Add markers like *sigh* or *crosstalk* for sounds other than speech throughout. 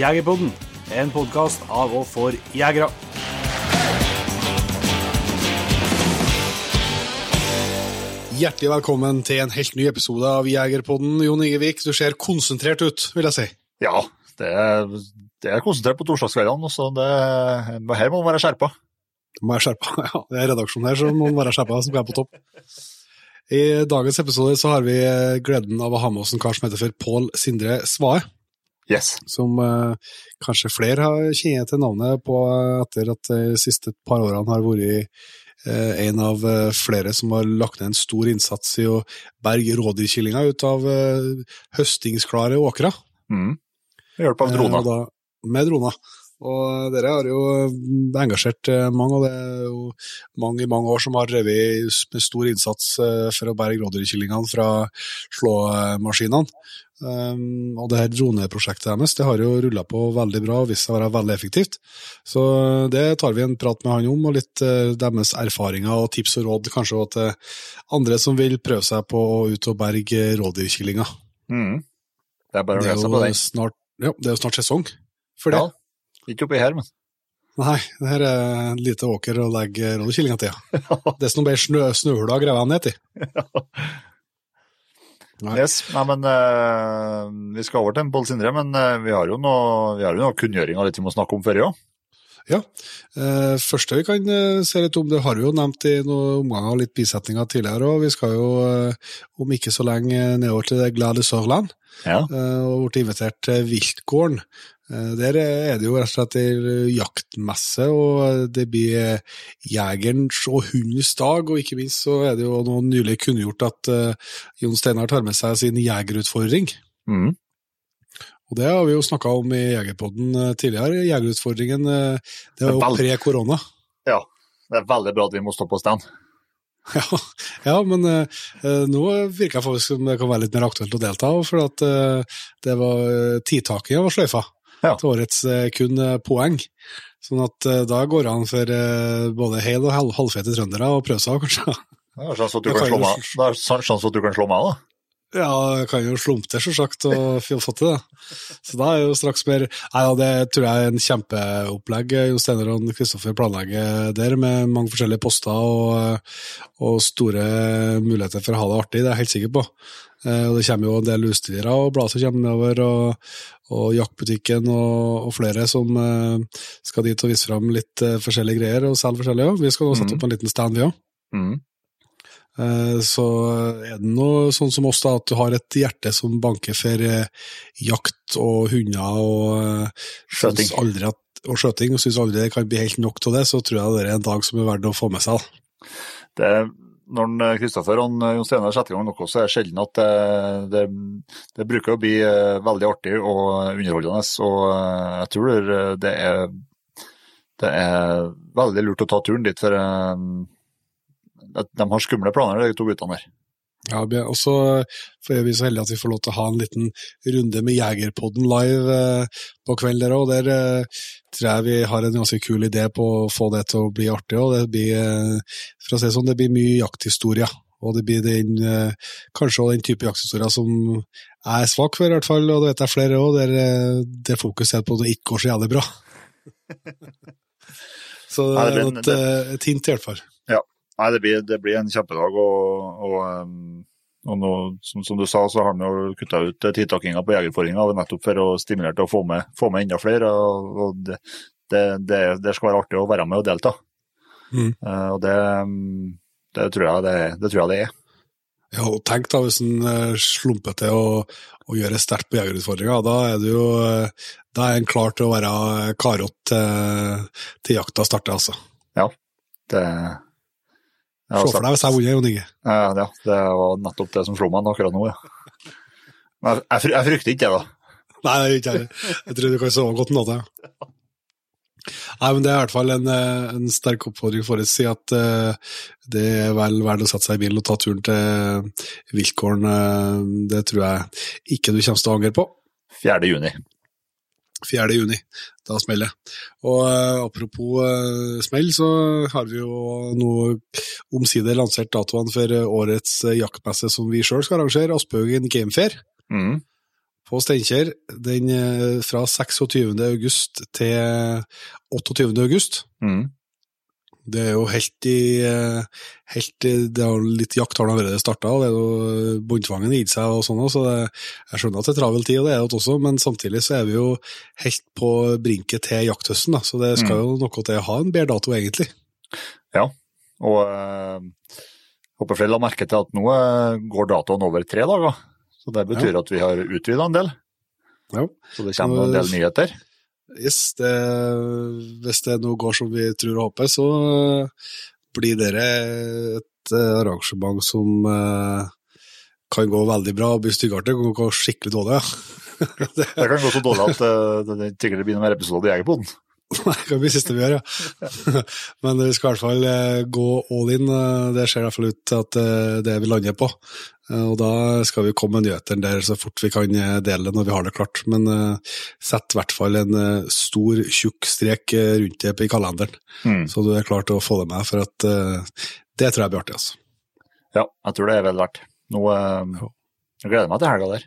Jegerpodden, en podkast av og for jegere. Hjertelig velkommen til en helt ny episode av Jegerpodden. Jon Ingevik, du ser konsentrert ut, vil jeg si. Ja, det er, det er konsentrert på torsdagskveldene, så det, her må man være skjerpa. Må være skjerpa. *laughs* Ja, det er redaksjonen her som må være skjerpa, som er på topp. I dagens episode så har vi gleden av å ha med oss en kar som heter for Pål Sindre Svae. Yes. Som eh, kanskje flere har kjenner til navnet på etter at de siste par årene har vært eh, en av eh, flere som har lagt ned en stor innsats i å berge rådyrkillinga ut av eh, høstingsklare åkre. Mm. Ved hjelp av Eh, droner. da- Med droner. Og dere har jo engasjert mange, og det er jo mange i mange år som har drevet med stor innsats for å berge rådyrkillingene fra slåmaskinene. Um, og det her droneprosjektet deres det har jo rulla på veldig bra og vist seg å være veldig effektivt. Så det tar vi en prat med han om, og litt uh, deres erfaringer og tips og råd kanskje også til andre som vil prøve seg på å ut og berge rådyrkyllinger. Mm. Det er bare å seg på den. snart, ja, det er jo snart sesong for det. Ja, ikke oppi her, men. Nei, det her er en lite åker å legge rådyrkyllinga til. Ja. *laughs* Det er som bare snø, snøhula å grave ned til. Nei. Yes. Nei, men uh, vi skal over til en Pål Sindre, men uh, vi har jo noe, vi har jo noe kunngjøring og litt vi må snakke om før òg. Ja. Eh, første vi kan eh, se litt om, det har vi jo nevnt i noen omganger og litt bisetninger tidligere, og vi skal jo eh, om ikke så lenge nedover til glade Sørland, Ja. eh, og blitt invitert til Viltgården. Eh, Der er det jo rett og slett ei jaktmesse, og det blir eh, jegerens og hundens dag, og ikke minst så er det jo nå nylig kunngjort at eh, Jon Steinar tar med seg sin jegerutfordring. Mm. Og det har vi jo snakka om i Jegerpodden eh, tidligere. Jegerutfordringen eh, det var jo Vel- pre-korona. ja. Det er veldig bra at vi må stå på stand. Ja, ja, men eh, eh, nå virker det faktisk som det kan være litt mer aktuelt å delta, for at eh, det var tidtakinga var sløyfa Ja. til årets eh, kun eh, poeng. Sånn at eh, da går det an for både hel- og halv halvfete trøndere å prøve seg, kanskje. Det er sjanse at at du kan slå meg, da. Ja, jeg kan jo slumpe til, selvsagt, og *laughs* få til det. Så da er jo straks mer Nei, ja, det tror jeg er en kjempeopplegg Jon Steinar og Kristoffer planlegger der, med mange forskjellige poster og, og store muligheter for å ha det artig, det er jeg helt sikker på. Og det kommer jo en del utstillere og blader som kommer nedover, og, og jaktbutikken og, og flere som eh, skal dit og vise fram litt eh, forskjellige greier og selge forskjellige òg. Vi skal nå sette opp en liten stand, vi òg. Mm. Eh, Så er det noe sånn som oss, da, at du har et hjerte som banker for eh, jakt og hunder og eh, Skjøting. at, og skjøting, og syns aldri det kan bli helt nok av det, så tror jeg det er en dag som er verdt å få med seg. da. Det, når eh, Kristoffer og en, eh, Jon Steinar setter i gang noe, så er det sjelden at det, det, det bruker å bli eh, veldig artig og underholdende. Og eh, jeg tror det, er, det er veldig lurt å ta turen dit, for eh, de har skumle planer, de to guttene der. Ja, og så er vi så heldige at vi får lov til å ha en liten runde med Jegerpodden live eh, på kveld der òg. Der eh, tror jeg vi har en ganske kul idé på å få det til å bli artig. og det blir, eh, for å si det sånn, det blir mye jakthistorie. Og det blir den, eh, kanskje også den type jakthistorier som jeg er svak for, i hvert fall, og det vet jeg flere òg, der, det fokuset på at det ikke går så jævlig bra. *laughs* så det er et, eh, et hint, i hvert fall. Nei, det blir, det blir en kjempedag, og, og, um, og nå, som, som du sa, så har han jo kutta ut tiltakinga på jegerforinga nettopp for å stimulere til å få med, få med enda flere. og, og det, det, det, det skal være artig å være med og delta. Mm. Uh, og det, det, tror jeg det, tror jeg det er. Ja, og tenk da hvis en eh, slumper til å, å gjøre sterkt på jegerutfordringa, da er du jo eh, da er en klar til å være karot til, til jakta starter, altså. Ja, det Se for deg hvis jeg vunnet, Jon Inge. Ja, det var nettopp det som slo meg akkurat nå, ja. Men jeg, jeg, frykter ikke det, da. Nei, det er ikke jeg. Jeg tror du kan sove godt en da. ja. Nei, men det er i hvert fall en, eh, en sterk oppfordring for å si at uh, det er vel verdt å sette seg i bilen og ta turen til Viltgården. Uh, det tror jeg ikke du kommer til å angre på. 4. juni. 4. juni. Da smeller det. Og eh, apropos uh, smell, så har vi jo nå omsider lansert datoene for eh, årets uh, jaktmesse som vi sjøl skal arrangere, Aspehaugen Gamefair. Mm. på Steinkjer den uh, fra 26. august til 28. august. Mm. Det er jo helt i eh, helt i, Det er jo litt jakt har allerede starta, og det er jo båndtvangen gitt seg og sånn, så det, jeg skjønner at det er travel tid, og det er det også, men samtidig så er vi jo helt på brinket til jakthøsten, da, så det skal Mm. jo noe til å ha en bedre dato, egentlig. Ja, og øh, håper flere la merke til at nå eh, går datoen over tre dager. Så det betyr at vi har utvida en del. Ja. Så det kommer en del nyheter. Yes, det, hvis det nå går som vi tror og håper, så eh, blir dere et eh, arrangement som eh, kan gå veldig bra og bli styggartig, kan gå skikkelig dårlig. Ja. *laughs* det Det kan gå så dårlig at det sikkert blir noen mer episoder i Jegerpoden. *laughs* det kan bli siste vi gjør, ja. *laughs* Men vi skal i hvert fall gå all in. Det ser i hvert fall ut til at det vi lander på. Eh, Og da skal vi komme med nyhetene der så fort vi kan eh, dele det når vi har det klart. Men uh, sett i hvert fall en uh, stor, tjukk strek rundt det i kalenderen, Mm. så du er klar til å få det med. For at uh, det tror jeg blir artig, altså. Ja, jeg tror det er vel verdt. Nå jeg gleder jeg meg til helga der.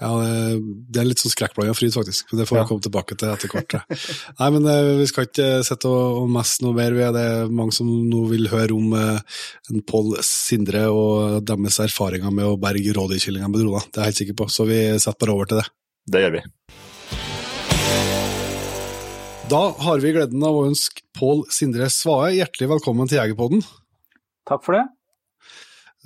Ja, det- er litt sånn skrekkblanda fryd, faktisk. Men det får vi Ja. komme tilbake til etter hvert. *laughs* Nei, men eh, vi skal ikke sitte og, og messe noe mer. Er- Det er mange som nå vil høre om eh, en Pål Sindre og deres erfaringer med å berge rådyrkyllinger med droner. Det er jeg helt sikker på, så vi setter bare over til det. Det gjør vi. Da har vi gleden av å ønske Pål Sindre Svae hjertelig velkommen til Jegerpodden. Takk for det.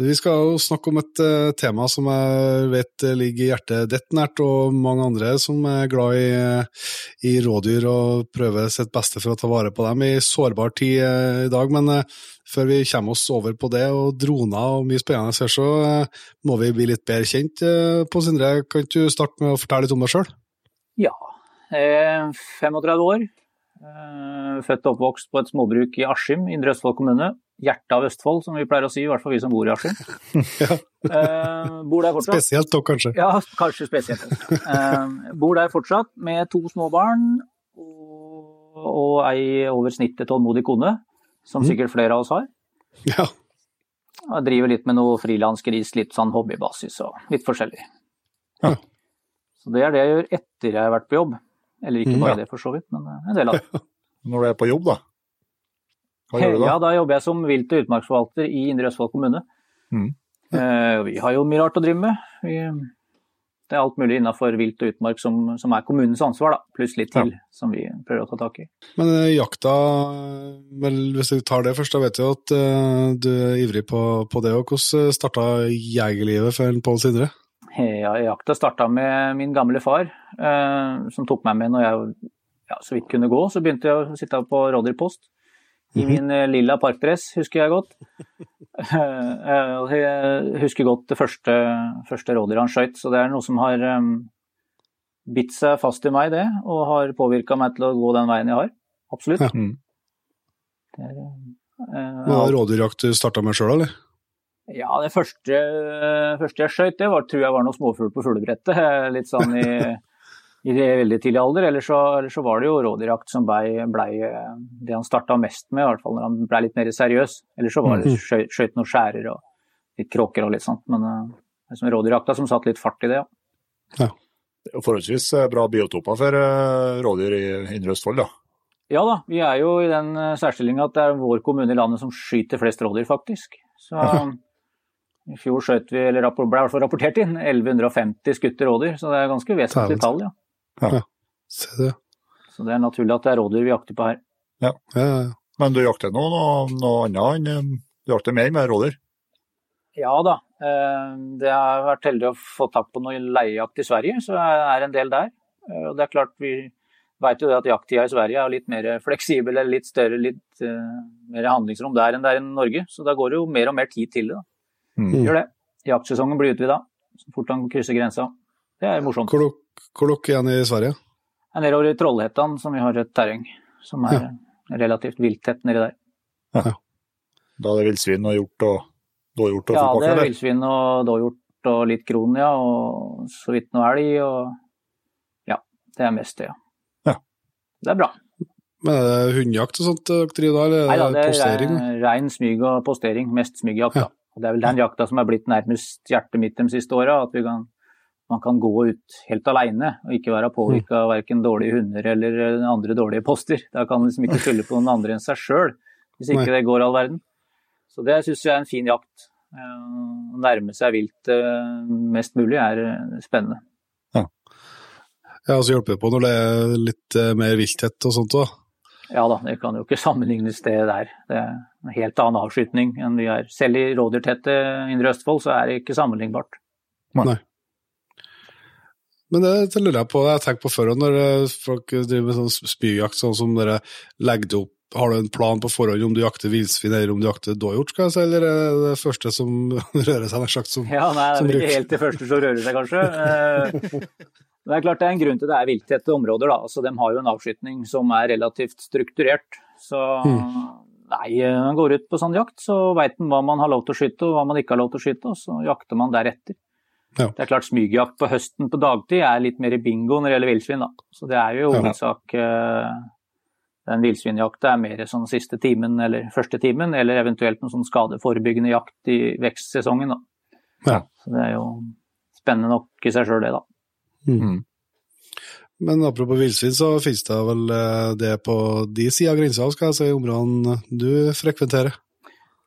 Vi skal jo snakke om et eh, tema som jeg vet ligger hjertet ditt nært, og mange andre som er glad i, i rådyr og prøver sitt beste for å ta vare på dem i sårbar tid eh, i dag. Men eh, før vi kommer oss over på det, og droner og mye spennende her, så eh, må vi bli litt bedre kjent. På Sindre, kan du starte med å fortelle litt om deg sjøl? Ja, eh, 35 år. Eh, født og oppvokst på et småbruk i Askim, Indre Østfold kommune. Hjertet av Østfold, som vi pleier å si, i hvert fall vi som bor i Askim. *laughs* Ja. Eh, bor der fortsatt. Spesielt dere, kanskje? Ja, kanskje spesielt. Eh, bor der fortsatt med to små barn og, og ei over snittet tålmodig kone, som Mm. sikkert flere av oss har. Ja. Jeg driver litt med noe frilansgris, litt sånn hobbybasis og litt forskjellig. Ja. Så det er det jeg gjør etter jeg har vært på jobb. Eller ikke Mm, bare ja. det, for så vidt, men eh, en del av det. *laughs* Når du er på jobb, da? Hva gjør du da? Ja, da jobber jeg som vilt- og utmarksforvalter i Indre Østfold kommune. Mm. Eh, vi har jo mye rart å drive med. Vi, det er alt mulig innenfor vilt og utmark som, som er kommunens ansvar, da. pluss litt til som vi prøver å ta tak i. Men eh, jakta, vel, hvis vi tar det først, da vet du at uh, du er ivrig på, på det. og Hvordan starta jegerlivet for en Pål Sindre? Ja, jakta starta med min gamle far, uh, som tok meg med når jeg ja, så vidt kunne gå. Så begynte jeg å sitte på rådyrpost i min eh, lilla parkdress, husker jeg godt. *laughs* Eh, jeg husker godt det første, første rådyret han skøyt, så det er noe som har eh, bitt seg fast i meg, det, og har påvirka meg til å gå den veien jeg har. Absolutt. Ja. Mm. Det er, eh, Var rådyrjakt du starta med sjøl, eller? Ja, det første, første jeg skjøt, det var, tror jeg var noe småfugl på fuglebrettet. *laughs* Litt sånn i, i det veldig tidlig alder. Eller så, eller så var det jo rådyrjakt som blei ble det han starta mest med, i hvert fall når han blei litt mer seriøs. Eller så var det skjøt, skjøt noen skjærer og litt kråker og litt sånt. Men eh, det er som rådyrjakta som satte litt fart i det, ja. ja. Det er jo forholdsvis eh, bra biotoper for eh, rådyr i Indre Østfold, da. Ja da, vi er jo i den eh, særstillinga at det er vår kommune i landet som skyter flest rådyr, faktisk. Så i fjor skjøt vi, eller ble i hvert fall rapportert inn, 1150 skutte rådyr, så det er ganske vesentlig tall, ja. Se det. Så det er naturlig at det er rådyr vi jakter på her. Ja, ja, ja. Men du jakter noe, noe, noe annet enn Du jakter mer med rådyr? Ja da, eh, det har vært heldig å få tak på noe leiejakt i Sverige, så jeg er en del der. Eh, Og det er klart vi vet jo det at jakttida i Sverige er litt mer fleksibel, eller litt større, litt uh, mer handlingsrom der enn det er i Norge. Så da går det jo mer og mer tid til det. da. Mm. Gjør det. Jaktsesongen blir utvida så fort han krysser grensa. Det er morsomt. Hvor hvor dere igjen i Sverige? Er nedover i Trollhättan, som vi har et terreng som er relativt vilttett nedi der. Da er det villsvin og hjort og dåhjort og Ja, det er eller? villsvin og dåhjort og litt kron, ja. Og så vidt noe elg og Ja, det er mest det, ja. Ja. Det er bra. Men er det hundejakt og sånt dere driver da, eller Nei da, det er rein- rein smyg og postering. Mest smygjakt, da. Og det er vel den jakta som er blitt nærmest hjertet mitt de siste åra. At vi kan man kan gå ut helt alene og ikke være påvirka av verken dårlige hunder eller andre dårlige poster. Da kan man liksom ikke skylde på noen andre enn seg sjøl, hvis ikke det går all verden. Så det syns jeg er en fin jakt. Å nærme seg viltet mest mulig er spennende. Ja, ja og så hjelper det på når det er litt mer vilthet og sånt òg. Ja da, det kan jo ikke sammenlignes det der. Det er en helt annen avskytning enn vi er. Selv i rådyrtette Indre Østfold så er det ikke sammenlignbart. Nei. Men det lurer jeg på, jeg tenker på før når eh, folk driver med sånn spyjakt, sånn som dere legger det opp har du en plan på forhånd om du jakter villsvin eller om du jakter dåhjort, skal jeg si, eller er det det første som *laughs* rører seg, nær sagt, som Ja, nei, det er ikke helt det første som rører seg, kanskje. Eh, det er klart det er en grunn til det er vilttette områder. da, altså De har jo en avskytning som er relativt strukturert. Så hmm. nei, man går ut på sånn jakt, så veit man hva man har lov til å skyte og hva man ikke har lov til å skyte, og så jakter man deretter. Ja. Det er klart Smygjakt på høsten på dagtid er litt mer bingo når det gjelder villsvin. Så det er jo i hovedsak uh, den villsvinjakta er mer sånn siste timen eller første timen, eller eventuelt noen sånn skadeforebyggende jakt i vekstsesongen. Da. Ja. Så det er jo spennende nok i seg sjøl, det, da. Mm. mm. Men apropos villsvin, så finnes det vel eh, det på de sida av grensa, skal jeg si, områdene du frekventerer?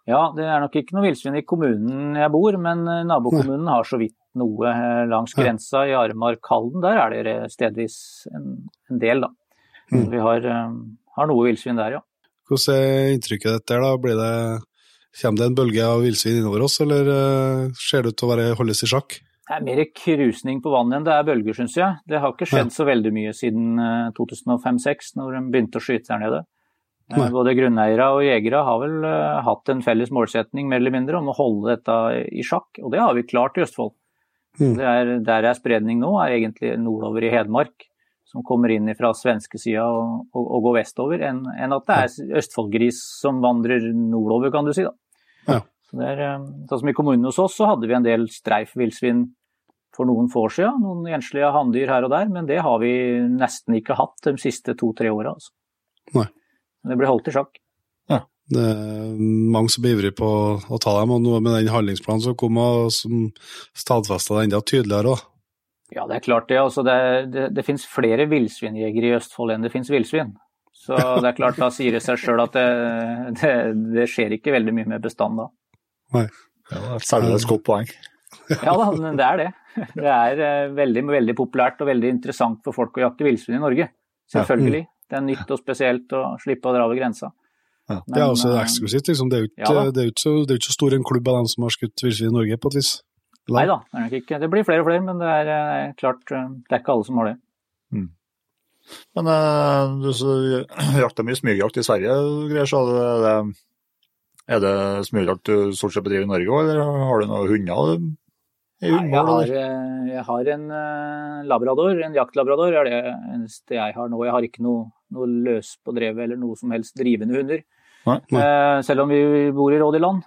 Ja, det er nok ikke noe villsvin i kommunen jeg bor, men eh, nabokommunen Nei. har så vidt noe eh, langs grensa i Aremark-Halden. Der er det stedvis en, en del, da. Mm. Vi har, har noe villsvin der, ja. Hvordan er inntrykket ditt der, da? Blir det, kommer det en bølge av villsvin innover oss, eller ser det ut til å være, holdes i sjakk? Det er mer krusning på vannet enn det er bølger, syns jeg. Det har ikke skjedd så veldig mye siden 2005-2006, eh, når de begynte å skyte der nede. Eh, Nei. Både grunneiere og jegere har vel hatt en felles målsetning mer eller mindre om å holde dette i sjakk, og det har vi klart i Østfold. Mm. Det er, der er spredning nå, er egentlig nordover i Hedmark, som kommer inn fra svenskesida og, og, og går vestover, enn en at det er Østfoldgris som vandrer nordover, kan du si. Ja. Der, eh, sånn som I kommunen hos oss så hadde vi en del streif villsvin for noen få år siden. Noen enslige hanndyr her og der, men det har vi nesten ikke hatt de siste to-tre åra. Altså. Nei. Det blir holdt i sjakk. Mange som blir ivrige på å ta dem, og noe med den handlingsplanen som kom, og som stadfesta det enda tydeligere. òg. Ja, det er klart det. Altså, det, det, det finnes flere villsvinjegere i Østfold enn det finnes villsvin. Så det er klart, da sier det seg sjøl at det, det, det, skjer ikke veldig mye med bestand da. Nei. Ja, det er særdeles godt poeng. ja da, men det er det. Det er uh, veldig, veldig populært og veldig interessant for folk å jakte villsvin i Norge. Selvfølgelig. Det er nytt og spesielt å slippe å dra over grensa. Ja, det er også eksklusivt. Liksom. Det er ikke, ja, det er ikke, så, det er ikke så stor en klubb av dem som har skutt villsvin i Norge, på et vis. Nei da, det, det blir flere og flere, men det er uh, klart uh, det er ikke alle som har det. Mm. Men uh, du *clears throat* jakter mye smygjakt i Sverige, greier, så det, er det smygjakt du stort sett bedriver i Norge òg, eller har du noen hunder? Nei, jeg, har, eh, jeg har en labrador, en jaktlabrador, er det eneste jeg har nå. Jeg har ikke noe, noe løs på drevet eller noe som helst drivende hunder. Nei, nei. Uh, selv om vi bor i Rådyland.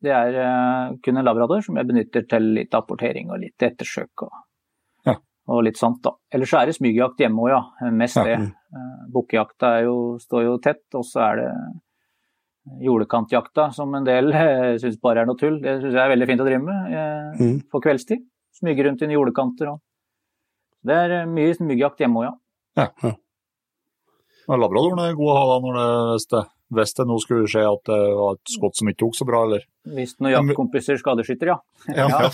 Det er uh, kun en labrador som jeg benytter til litt apportering og litt ettersøk og, ja. og litt sånt. da. Ellers er det smygjakt hjemme òg, ja. Mest det. Ja. Bukkejakta står jo tett, og så er det jordekantjakta, som en del eh, syns bare er noe tull. Det syns jeg er veldig fint å drive med eh, mm. på kveldstid. Smyge rundt i jordekanter. Og... Det er eh, mye smygjakt hjemme òg, ja. ja. ja. Labradoren er god å ha da når det, er det, hvis det nå skulle skje at det var et skudd som ikke tok så bra, eller? Hvis noen jaktkompiser skadeskytter, ja. ja. ja.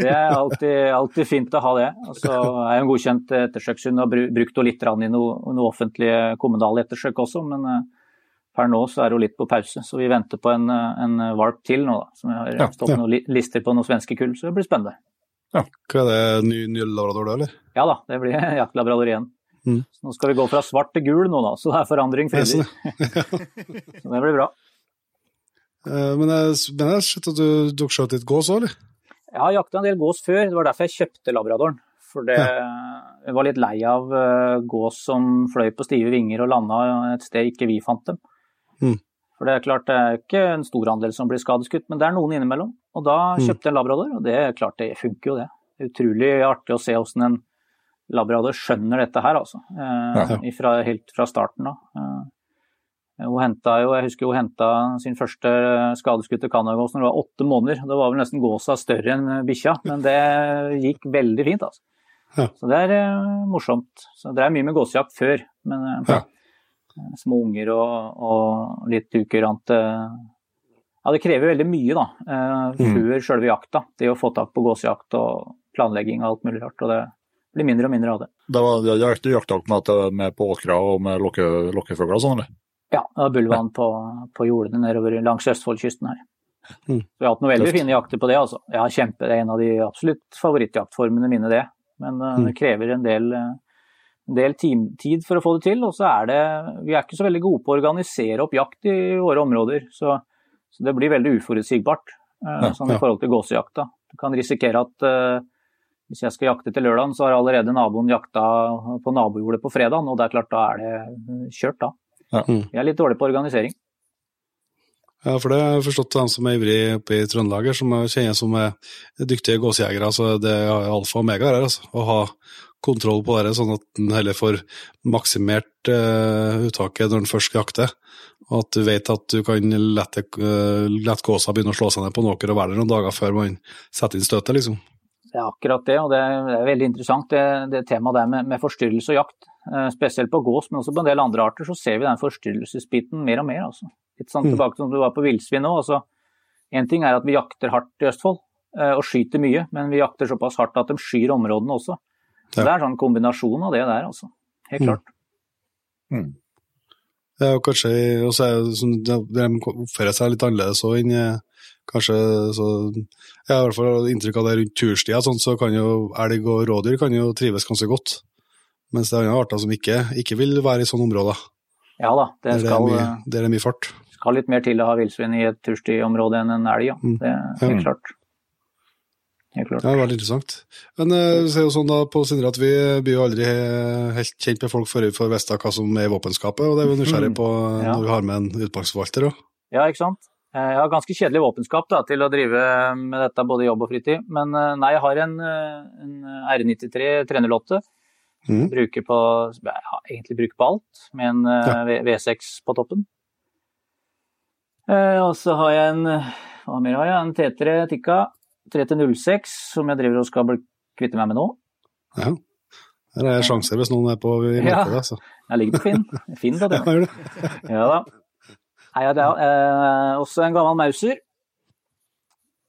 det er alltid, alltid, fint å ha det. Altså, jeg er jo en godkjent ettersøkshund og har brukt henne litt i noe, noe offentlige kommunale ettersøk også, men Per nå så er hun litt på pause, så vi venter på en, en valp til nå. da, som har ja, stått ja. noen lister på noen svenske kull, så det blir spennende. Ja, Hva Er det ny, ny labrador da, eller? Ja da, det blir *laughs* jaktlabrador igjen. Mm. nå skal vi gå fra svart til gul nå, da, så det er forandring frivillig. *laughs* så det blir bra. Eh, men jeg, men jeg at du, du skjøt litt gås òg, eller? Jeg har jakta en del gås før, det var derfor jeg kjøpte labradoren. For det, jeg var litt lei av uh, gås som fløy på stive vinger og landa et sted ikke vi fant dem. Mm. For det er klart det er ikke en stor andel som blir skadeskutt, men det er noen innimellom. Og da mm. kjøpte jeg en labrador, og det er klart det funker jo det. Utrolig artig å se hvordan en labrador skjønner dette her, altså. Eh, ja. Fra, helt fra starten av. Eh, Hun henta jo, jeg husker hun henta sin første skadeskutte canadagås når hun var åtte måneder. Det var vel nesten gåsa større enn bikkja, men det gikk veldig fint. altså. Ja. Så det er uh, morsomt. Så det er mye med gåsejakt før, men uh, Ja. små unger og, og litt ukurante Ja, det krever veldig mye da, uh, Mm. før sjølve jakta. Det å få tak på gåsejakt og planlegging og alt mulig rart. Og det blir mindre og mindre av det. Det var jaktjakten jakt, med, på åkra og med lokke, lokkefugler og sånn, eller? Ja, det var bulvan på, på jordene nedover langs Østfoldkysten her. Mm. Så vi har hatt noen veldig Tøft. fine jakter på det, altså. Ja, kjempe, det er en av de absolutt favorittjaktformene mine, det. Men uh, det krever en del, uh, en del team, tid for å få det til. Og så er det Vi er ikke så veldig gode på å organisere opp jakt i våre områder, så, så det blir veldig uforutsigbart. Uh, Ja, sånn i ja. forhold til gåsejakta. Du kan risikere at eh, hvis jeg skal jakte til lørdagen, så har allerede naboen jakta på nabojordet på fredagen, og det er klart, da er det eh, kjørt da. Mm. Jeg er litt dårlig på organisering. Ja, for det har jeg forstått dem som er ivrig oppe i Trøndelag, som jeg kjenner som er dyktige gåsejegere. Altså, det er alfa og omega her, altså. Å ha kontroll på det, sånn at en heller får maksimert uh, uttaket når en først skal jakte. Og at du vet at du kan lette, uh, lette gåsa begynne å slå seg ned på en åker og være der noen dager før man setter inn støtet, liksom. Det er akkurat det, og det er, veldig interessant det, det temaet der med, med forstyrrelse og jakt. Eh, spesielt på gås, men også på en del andre arter så ser vi den forstyrrelsesbiten mer og mer. Altså. Litt sånn tilbake tilbake som du var på villsvin nå. Altså, en ting er at vi jakter hardt i Østfold eh, og skyter mye, men vi jakter såpass hardt at de skyr områdene også. Så Ja. Det er sånn kombinasjon av det der, altså. Helt Mm. klart. Det er jo kanskje, og så er det sånn, de- de oppfører seg litt annerledes òg enn eh, kanskje så Jeg har i hvert fall inntrykk av det rundt turstida, sånn, så kan jo elg og rådyr kan jo trives ganske godt. Mens det er andre arter som ikke, ikke vil være i sånne områder. Ja da, det Der er skal, mye, eh, der det er mye fart. skal litt mer til å ha villsvin i et turstiområde enn en elg, ja. Mm. Det er helt Ja. klart. det klart. Ja, veldig interessant. Men vi ser er jo sånn da på Sindre at vi blir jo aldri eh, helt kjent med folk før vi får vite hva som er i våpenskapet, og det er vi nysgjerrig på eh, Ja. når vi har med en utmarksforvalter òg. Ja, ikke sant. Eh, Jeg har ganske kjedelig våpenskap da, til å drive med dette både jobb og fritid. Men eh, nei, jeg har en, eh, en R93 trenerlotte. Mm. Bruker på, ja, egentlig bruker på alt, med en eh, Ja. V- V6 på toppen. Eh, Og så har jeg en eh, hva mer har jeg? En T3 Tikka 3006 som jeg driver og skal bli kvitte meg med nå. Ja. Her er sjanser hvis noen er på i Ja. markedet. Altså. Jeg ligger på Finn. Finn da, *laughs* Ja, det. Ja da. Det er eh, også en gammel Mauser.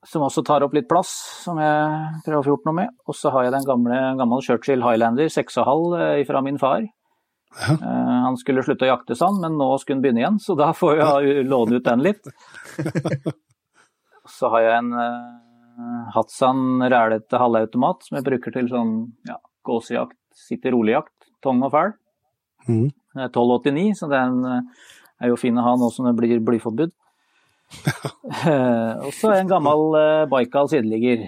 Som også tar opp litt plass, som jeg prøver å få gjort noe med. Og så har jeg den gamle, gammel Churchill Highlander 6,5 eh, fra min far. Ja. Eh, han skulle slutte å jakte sand, men nå skulle han begynne igjen, så da får jeg låne ut den litt. *laughs* Så har jeg en uh, Hatsan rælete halvautomat som jeg bruker til sånn ja, gåsejakt, sitte rolig-jakt, tong og fæl. Mm. Det er 1289, så det er eh, er jo fin å ha nå som det blir blyforbud. Eh, og så en gammel uh, Baikal sideligger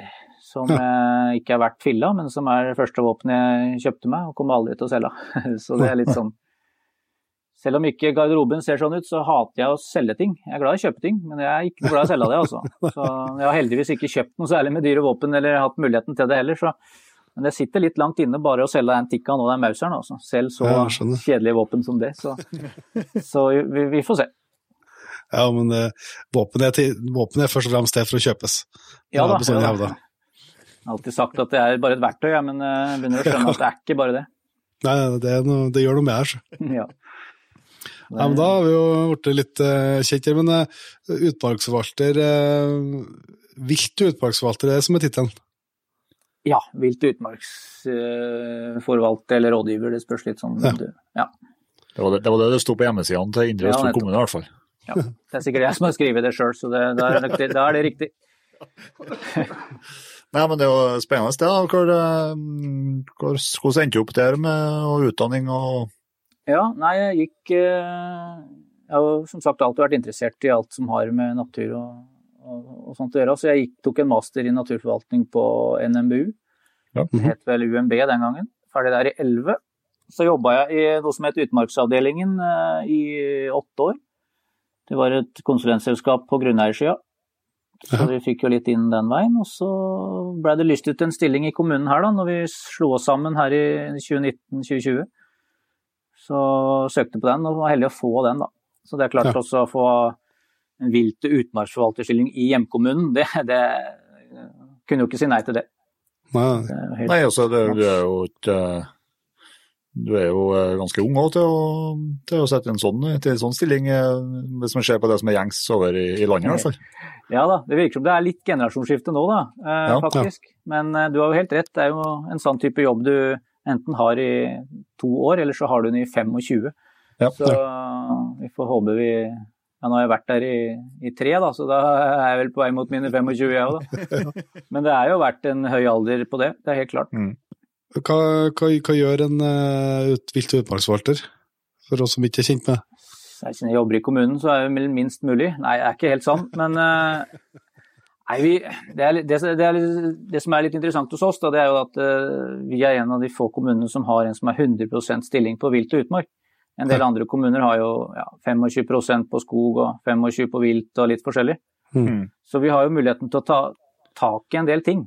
som *laughs* eh, ikke er verdt filla, men som er det første våpenet jeg kjøpte meg, og kommer aldri til å selge. *laughs* så det er litt sånn Selv om ikke garderoben ser sånn ut, så hater jeg å selge ting. Jeg er glad i å kjøpe ting, men jeg er ikke glad i å selge det, altså. Så jeg har heldigvis ikke kjøpt noe særlig med dyre våpen, eller hatt muligheten til det heller, så men det sitter litt langt inne bare å selge den Tikkaen og den Mauseren, altså. Selv så Ja, kjedelige våpen som det. Så, *laughs* så vi, vi får se. Ja, men eh, våpen, er til, våpen er først og fremst til for å kjøpes. Ja da, bestandig ja da. Jeg har alltid sagt at det er bare et verktøy, ja, men eh, jeg begynner å skjønne at det er ikke bare det. Nei, det, er noe, det gjør noe med her. så. *laughs* Ja. Ja, men da har vi jo blitt litt uh, kjent her, men uh, utmarksforvalter uh, Vilt utmarksforvalter det er det som er tittelen. Ja vilt utmarksforvalter eller rådgiver, det spørs litt sånn. Ja. du- Ja. Det var det det, var det det sto på hjemmesidene til Indre Østfold ja, kommune, i hvert fall. ja. Det er sikkert jeg som har skrevet det sjøl, så det, da, er det, nok da er det riktig. *laughs* Nei, men det er jo spennende det. da. Hvor, eh, hvor, hvordan endte du opp der med og utdanning og Ja, nei, jeg gikk eh, Jeg har som sagt alltid vært interessert i alt som har med natur og, og, sånt å gjøre, så jeg gikk, tok en master i naturforvaltning på NMBU. Ja. Det het vel UMB den gangen. Ferdig der i 11. Så jobba jeg i noe som het Utmarksavdelingen eh, i åtte år. Det var et konsulentselskap på grunneiersida. Så vi fikk jo litt inn den veien. Og så ble det lyst ut en stilling i kommunen her da, når vi slo oss sammen her i 2019-2020. Så søkte på den og var heldig å få den, da. Så det er klart Ja. også å få vilt- og utmarksforvalterstilling i hjemkommunen, det, det kunne jo ikke si nei til det. Nei, det helt, Nei, altså, det, du er jo ikke Du er jo eh, ganske ung også til å, til å sette en sånn, til en sånn stilling, eh, hvis man ser på det som er gjengs over i, i landet, i hvert fall. *laughs* ja da, det virker som det er litt generasjonsskifte nå, da, eh, Ja, faktisk. Men eh, du har jo helt rett, det er jo en sånn type jobb du enten har i to år, eller så har du den i 25. Ja. Så vi får håpe vi ja, Nå har jeg vært der i, i tre, da, så da er jeg vel på vei mot mine 25, jeg òg, da. *laughs* Men det er jo vært en høy alder på det, det er helt klart. Hva, hva, hva gjør en uh, vilt- utmarksforvalter, for oss som ikke er kjent med? Nei, jeg jobber i kommunen, så er det minst mulig. Nei, det er ikke helt sant, men uh, Nei, vi, det, er, det, det, er, det som er litt interessant hos oss, da, det er jo at uh, vi er en av de få kommunene som har en som er 100% stilling på vilt og utmark. En del andre kommuner har jo ja, 25 på skog og 25 på vilt og litt forskjellig. Mm. Så vi har jo muligheten til å ta tak i en del ting.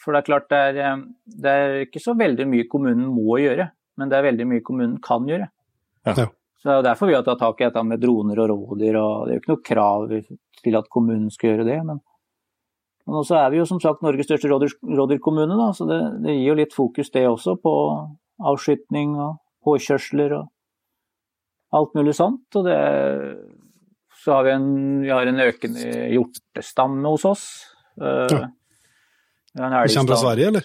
For det er klart det er, eh, det er ikke så veldig mye kommunen må gjøre, men det er veldig mye kommunen kan gjøre. Ja. Så det er jo derfor vi har tatt tak i dette med droner og rådyr, og det er jo ikke noe krav til at kommunen skal gjøre det. Men, men også er vi jo som sagt Norges største rådyr, rådyrkommune, så det, det gir jo litt fokus det også på avskytning og påkjørsler og alt mulig sånt. Og det, så har vi en, vi har en økende hjortestamme hos oss. Eh, Ja. kommer fra. Sverige, eller?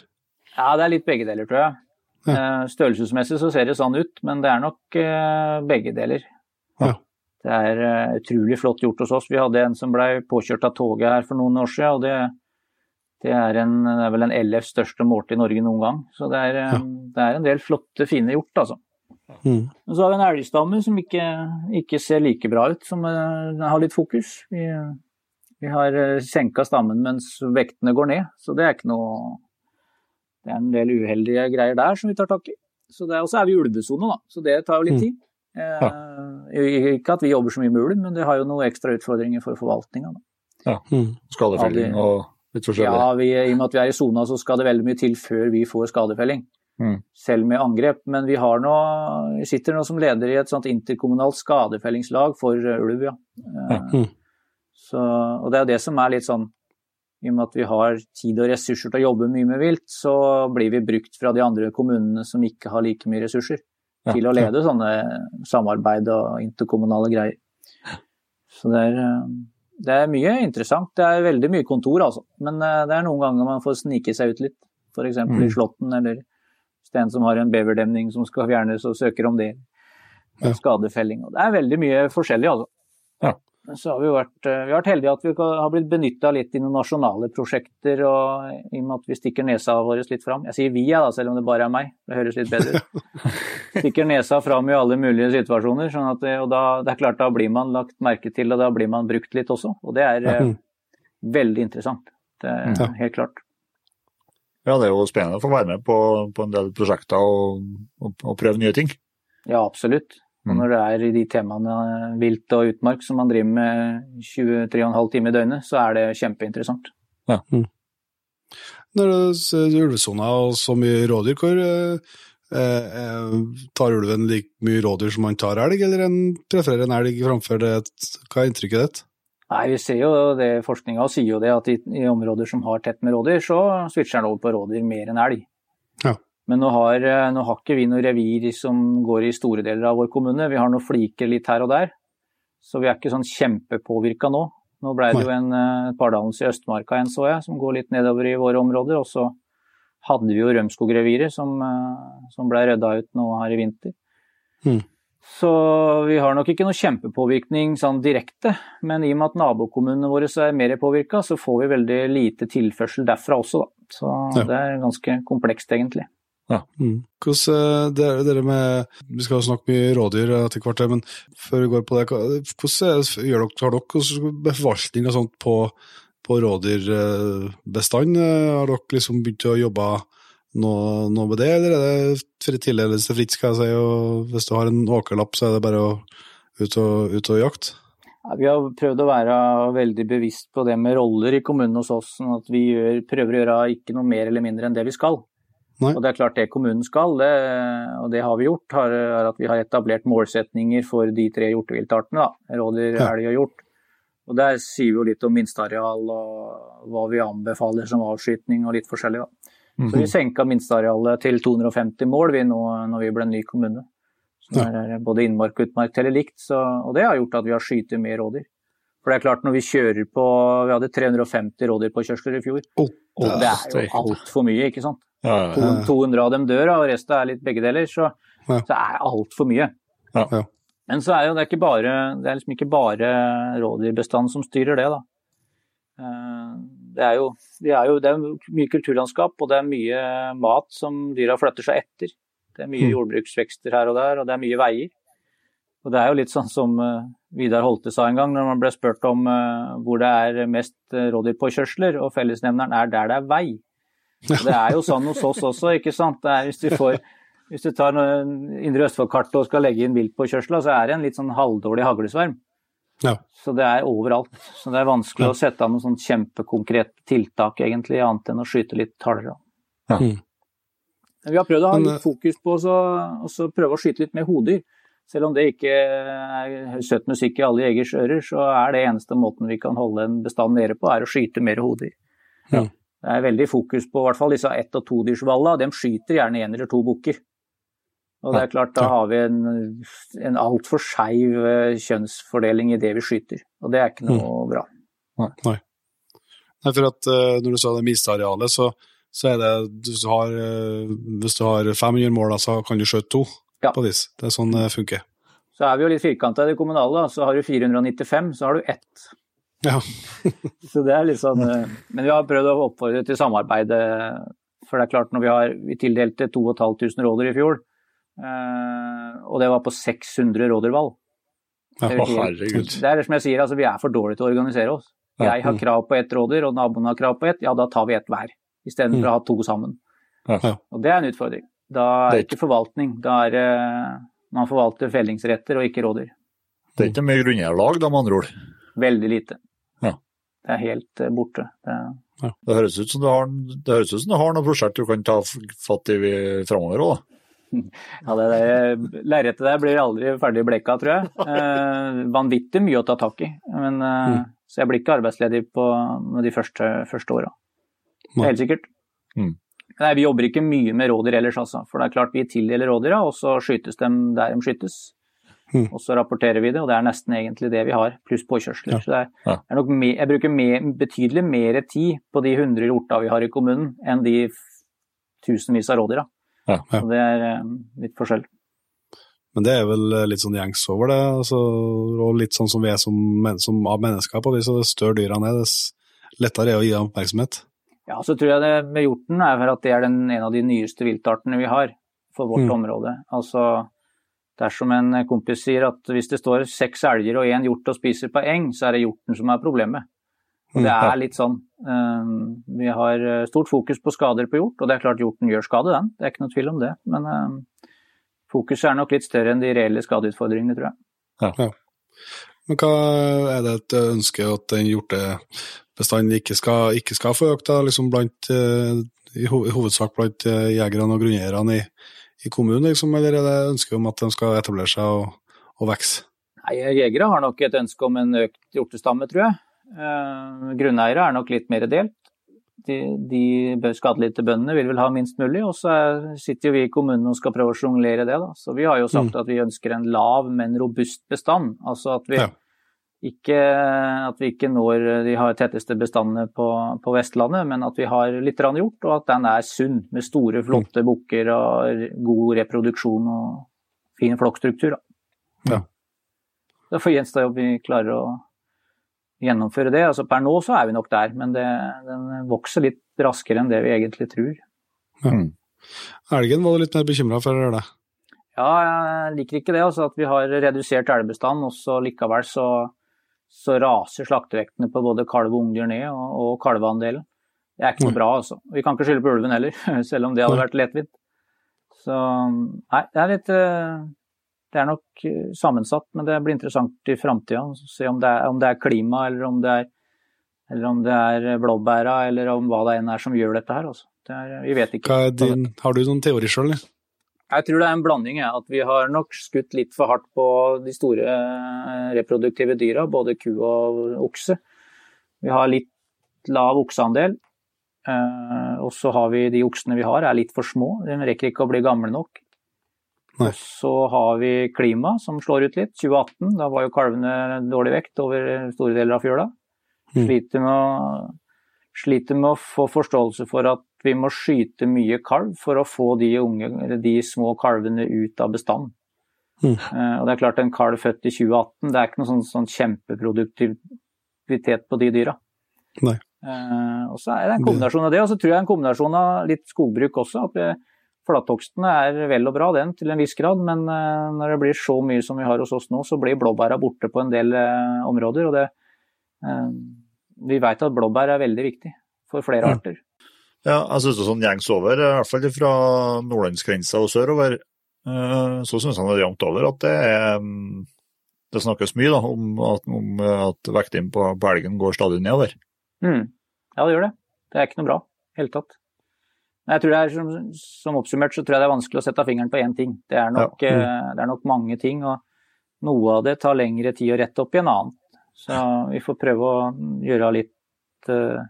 Ja, det er litt begge deler, tror jeg. Eh, Størrelsesmessig så ser det sånn ut, men det er nok eh, begge deler. Ja. Det er utrolig flott gjort hos oss. Vi hadde en som ble påkjørt av toget her for noen år siden, og det, det, er, en, det er vel en LFs største målte i Norge noen gang. Så det er, Ja. det er en del flotte, fine hjort, altså. Mm. Og så har vi en elgstamme som ikke, ikke ser like bra ut, som eh, har litt fokus. Vi, vi har eh, senka stammen mens vektene går ned, så det er ikke noe Det er en del uheldige greier der som vi tar tak i. Så det er- Og så er vi i ulvesone, da, så det tar jo litt Mm. tid. Eh, Ikke at vi jobber så mye med ulv, men det har jo noen ekstra utfordringer for forvaltninga. Mm. Skadefelling og litt forskjellig. Ja, vi, I og med at vi er i sona, så skal det veldig mye til før vi får skadefelling. Mm. Selv med angrep. Men vi har nå, sitter nå som leder i et sånt interkommunalt skadefellingslag for eh, ulv, ja. Eh, Mm. Så, og det er jo det som er litt sånn I og med at vi har tid og ressurser til å jobbe mye med vilt, så blir vi brukt fra de andre kommunene som ikke har like mye ressurser, til å lede sånne samarbeid og interkommunale greier. Så det er, eh, det er mye interessant. Det er veldig mye kontor, altså. Men det er noen ganger man får snike seg ut litt. F.eks. Mm. i Slåtten, eller en som har en beverdemning som skal fjernes og søker om det. Ja. Skadefelling. Og det er veldig mye forskjellig, altså. Ja. Så har vi, vært, eh, vi har vært heldige at vi har blitt benytta litt i noen nasjonale prosjekter, og i og med at vi stikker nesa vår litt fram. Jeg sier vi, ja, da, selv om det bare er meg. Det høres litt bedre ut. *laughs* Stikker nesa fram i alle mulige situasjoner. Sånn at og da, det er klart, da blir man lagt merke til, og da blir man brukt litt også. Og det er eh, Mm. veldig interessant. Det er Ja. helt klart. Ja, det er jo spennende å få være med på, på en del prosjekter og, og, og prøve nye ting. Ja, absolutt. Og Mm. når det er i de temaene vilt og utmark som man driver med 23,5 timer i døgnet, så er det kjempeinteressant. Når det er ulvesona og så mye rådyr, hvor eh, eh, tar ulven like mye rådyr som man tar elg, eller en prefererer en elg framfor det? Hva er inntrykket ditt? Nei, vi ser jo det, Forskninga sier jo det at i, i områder som har tett med rådyr, så switcher den over på rådyr mer enn elg. Ja. Men nå har, eh, nå har ikke vi noe revir som går i store deler av vår kommune. Vi har noen fliker litt her og der. Så vi er ikke sånn kjempepåvirka nå. Nå ble det jo en uh, pardannelse i Østmarka en, så jeg, som går litt nedover i våre områder. Og så hadde vi jo Rømskog-reviret som, eh, som ble rydda ut nå her i vinter. Mm. Så vi har nok ikke noe kjempepåvirkning sånn direkte, men i og med at nabokommunene våre er mer påvirka, så får vi veldig lite tilførsel derfra også, da. Så Ja. det er ganske komplekst, egentlig. Mm. Hvordan, det er dere med, vi skal jo snakke mye rådyr etter hvert, men før vi går på det, hvordan gjør dere, har dere hvordan med forvaltning og sånt på, på rådyrbestand? Har dere liksom begynt å jobbe noe, noe med det, eller er det fri tillatelse fritt, skal jeg si, og hvis du har en åkerlapp, så er det bare å ut og, ut og jakte? Ja, vi har prøvd å være veldig bevisst på det med roller i kommunen hos oss, sånn at vi gjør, prøver å gjøre ikke noe mer eller mindre enn det vi skal. Nei. Og det er klart det kommunen skal, det, og det har vi gjort, har, er at vi har etablert målsetninger for de tre hjorteviltartene. Rådyr, elg og hjort. Og Der sier vi jo litt om minsteareal og hva vi anbefaler som avskytning og litt forskjellig. da. Så vi senka minstearealet til 250 mål vi nå når vi ble en ny kommune. Så der er både innmark og utmark teller likt, så, og det har gjort at vi har skytet mer rådyr. For det er klart når vi kjører på Vi hadde 350 rådyr på kjørsler i fjor. Oh, Og det er jo altfor mye, ikke sant. Ja, ja, ja. 200 av dem dør, og resten er litt begge deler. Så, Ja. så det er altfor mye. Men så er jo det ikke bare Det er liksom ikke bare rådyrbestanden som styrer det, da. Det er jo, det er jo det er mye kulturlandskap, og det er mye mat som dyra flytter seg etter. Det er mye Mm. jordbruksvekster her og der, og det er mye veier. Og det er jo litt sånn som eh, Vidar Holte sa en gang når man ble spurt om eh, hvor det er mest eh, rådyrpåkjørsler, og fellesnevneren er der det er vei. Og det er jo sånn hos oss også, ikke sant. Det er, hvis, du får, hvis du tar Indre Østfold-kartet og skal legge inn viltpåkjørsla, så er det en litt sånn halvdårlig haglesverm. Ja. Så det er overalt. Så det er vanskelig å sette av noe sånn kjempekonkret tiltak, egentlig, annet enn å skyte litt hardere. Ja. Mm. Vi har prøvd å ha litt fokus på å så- og så prøve å skyte litt med hoder. Selv om det ikke er søt musikk i alle jegers ører, så er det eneste måten vi kan holde en bestand nede på, er å skyte mer hoder. Ja. Det er veldig fokus på i hvert fall disse ett- og todyrsvalla. De skyter gjerne én eller to bukker. Og det er klart, da har vi en, en altfor skeiv eh, kjønnsfordeling i det vi skyter. Og det er ikke noe bra. Nei, Nei, for at uh, når du sa det minstearealet, så, så er det hvis du, har, uh, hvis du har 500 mål, da, så kan du skjøte to Ja. på dis. Det er sånn det funker. Så er vi jo litt firkanta i det kommunale. da. Så har du 495, så har du ett. Ja. *laughs* Så det er litt sånn eh, Men vi har prøvd å oppfordre til samarbeid. eh, For det er klart, når vi har Vi tildelte 2500 rådyr i fjor, eh, og det var på 600 rådyrvalg. Det er. Det er det som jeg sier, altså vi er for dårlige til å organisere oss. Jeg har krav på ett rådyr, og naboen har krav på ett, ja da tar vi ett hver. Istedenfor Mm. å ha to sammen. Ja. Ja. Og det er en utfordring. Da er Det ikke forvaltning, da er det man forvalter fellingsretter og ikke rådyr. Det er ikke mye grunneierlag, da, med andre ord. Veldig lite. Ja. Det er helt eh, borte. Det, Det høres ut som du har, det høres ut som du har noe prosjekt du kan ta fatt i framover òg, da. *laughs* ja, det der lerretet der blir aldri ferdig bleka, tror jeg. Eh, vanvittig mye å ta tak i. Men, eh, Mm. Så jeg blir ikke arbeidsledig på de første, første åra. Helt sikkert. Mm. Nei, vi jobber ikke mye med rådyr ellers, altså. For det er klart vi tildeler rådyra, og så skytes de der de skytes. Mm. Og så rapporterer vi det, og det er nesten egentlig det vi har, pluss påkjørsler. Ja. Så det er, Ja. er me, jeg bruker me, betydelig mer tid på de 100 hjorta vi har i kommunen, enn de tusenvis av rådyra. Ja. Ja. Så det er eh, litt forskjell. Men det er vel eh, litt sånn gjengs over det, altså, og litt sånn som vi er som, men, som av mennesker på de, så det større dyrene er, dess lettere er det å gi dem oppmerksomhet. Ja, så tror jeg det med hjorten er for at det er den, en av de nyeste viltartene vi har for vårt Mm. område. Altså, dersom en kompis sier at hvis det står seks elger og én hjort og spiser på eng, så er det hjorten som er problemet. Og det Mm, er litt sånn. eh, Vi har eh, stort fokus på skader på hjort, og det er klart hjorten gjør skade, den. Det er ikke noe tvil om det. Men eh, fokuset er nok litt større enn de reelle skadeutfordringene, tror jeg. Men hva er det et ønske at den hjortebestanden ikke skal, ikke skal få økt, da, liksom blant, eh, i, hovedsak blant eh, jegerne og grunneierne i, i kommunen, liksom, eller er det ønske om at de skal etablere seg og, og vokse? Nei, Jegere har nok et ønske om en økt hjortestamme, tror jeg. Eh, grunneiere er nok litt mer delt. De, de skadelidte vil vel ha minst mulig, og så er, sitter jo vi i kommunen og skal prøve å sjonglere det. Da. Så vi har jo sagt at vi ønsker en lav, men robust bestand. Altså at vi, Ja. ikke, at vi ikke når de har tetteste bestandene på, på Vestlandet, men at vi har litt grann hjort, og at den er sunn, med store, flotte bukker og god reproduksjon og fin flokkstruktur. Da. Ja. Det får gjenstå om vi klarer å gjennomføre det. Altså Per nå så er vi nok der, men det, den vokser litt raskere enn det vi egentlig tror. Elgen var du litt mer bekymra for, eller det? Ja, jeg liker ikke det, altså at vi har redusert elgbestand, og så likevel så, så raser slaktevektene på både kalv og ungdyr ned, og, og kalveandelen. Det er ikke noe bra, altså. Vi kan ikke skylde på ulven heller, *laughs* selv om det hadde vært lettvint. Så nei, det er litt eh, Det er nok eh, sammensatt, men det blir interessant i framtida å se om det, er, om det er klima, eller om det er eller om det er blåbæra, eller om hva det enn er som gjør dette her. Altså. Er, vi vet ikke. Din, har du noen teori sjøl? Jeg tror det er en blanding. Ja. At vi har nok skutt litt for hardt på de store eh, reproduktive dyra, både ku og okse. Vi har litt lav okseandel. Eh, og så har vi de oksene vi har, er litt for små. De rekker ikke å bli gamle nok. Og så har vi klima som slår ut litt. 2018, da var jo kalvene dårlig vekt over store deler av fjøla. Mm. Sliter med å sliter med å få forståelse for at vi må skyte mye kalv for å få de, unge, de små kalvene ut av bestand. Mm. Uh, og det er klart En kalv født i 2018, det er ikke noe sånn, sånn kjempeproduktivitet på de dyra. Nei. Uh, og så er det en kombinasjon av det, og så tror jeg en kombinasjon av litt skogbruk også. at vi, Flathogsten er vel og bra den til en viss grad, men uh, når det blir så mye som vi har hos oss nå, så blir blåbæra borte på en del områder. og det vi vet at blåbær er veldig viktig for flere ja. arter. Ja, jeg synes det sånn gjengs over, i hvert fall fra nordlandsgrensa og sørover, eh, så synes jeg det er jevnt over at det er mm, det snakkes mye da, om at, om at vektingen på, på elgen går stadig nedover. Mm. Ja, det gjør det. Det er ikke noe bra i hele tatt. Jeg tror det er, som, som, oppsummert så tror jeg det er vanskelig å sette fingeren på én ting. Det er, nok, ja. mm. Eh, det er nok mange ting, og noe av det tar lengre tid å rette opp i en annen. Så vi får prøve å gjøre litt, uh,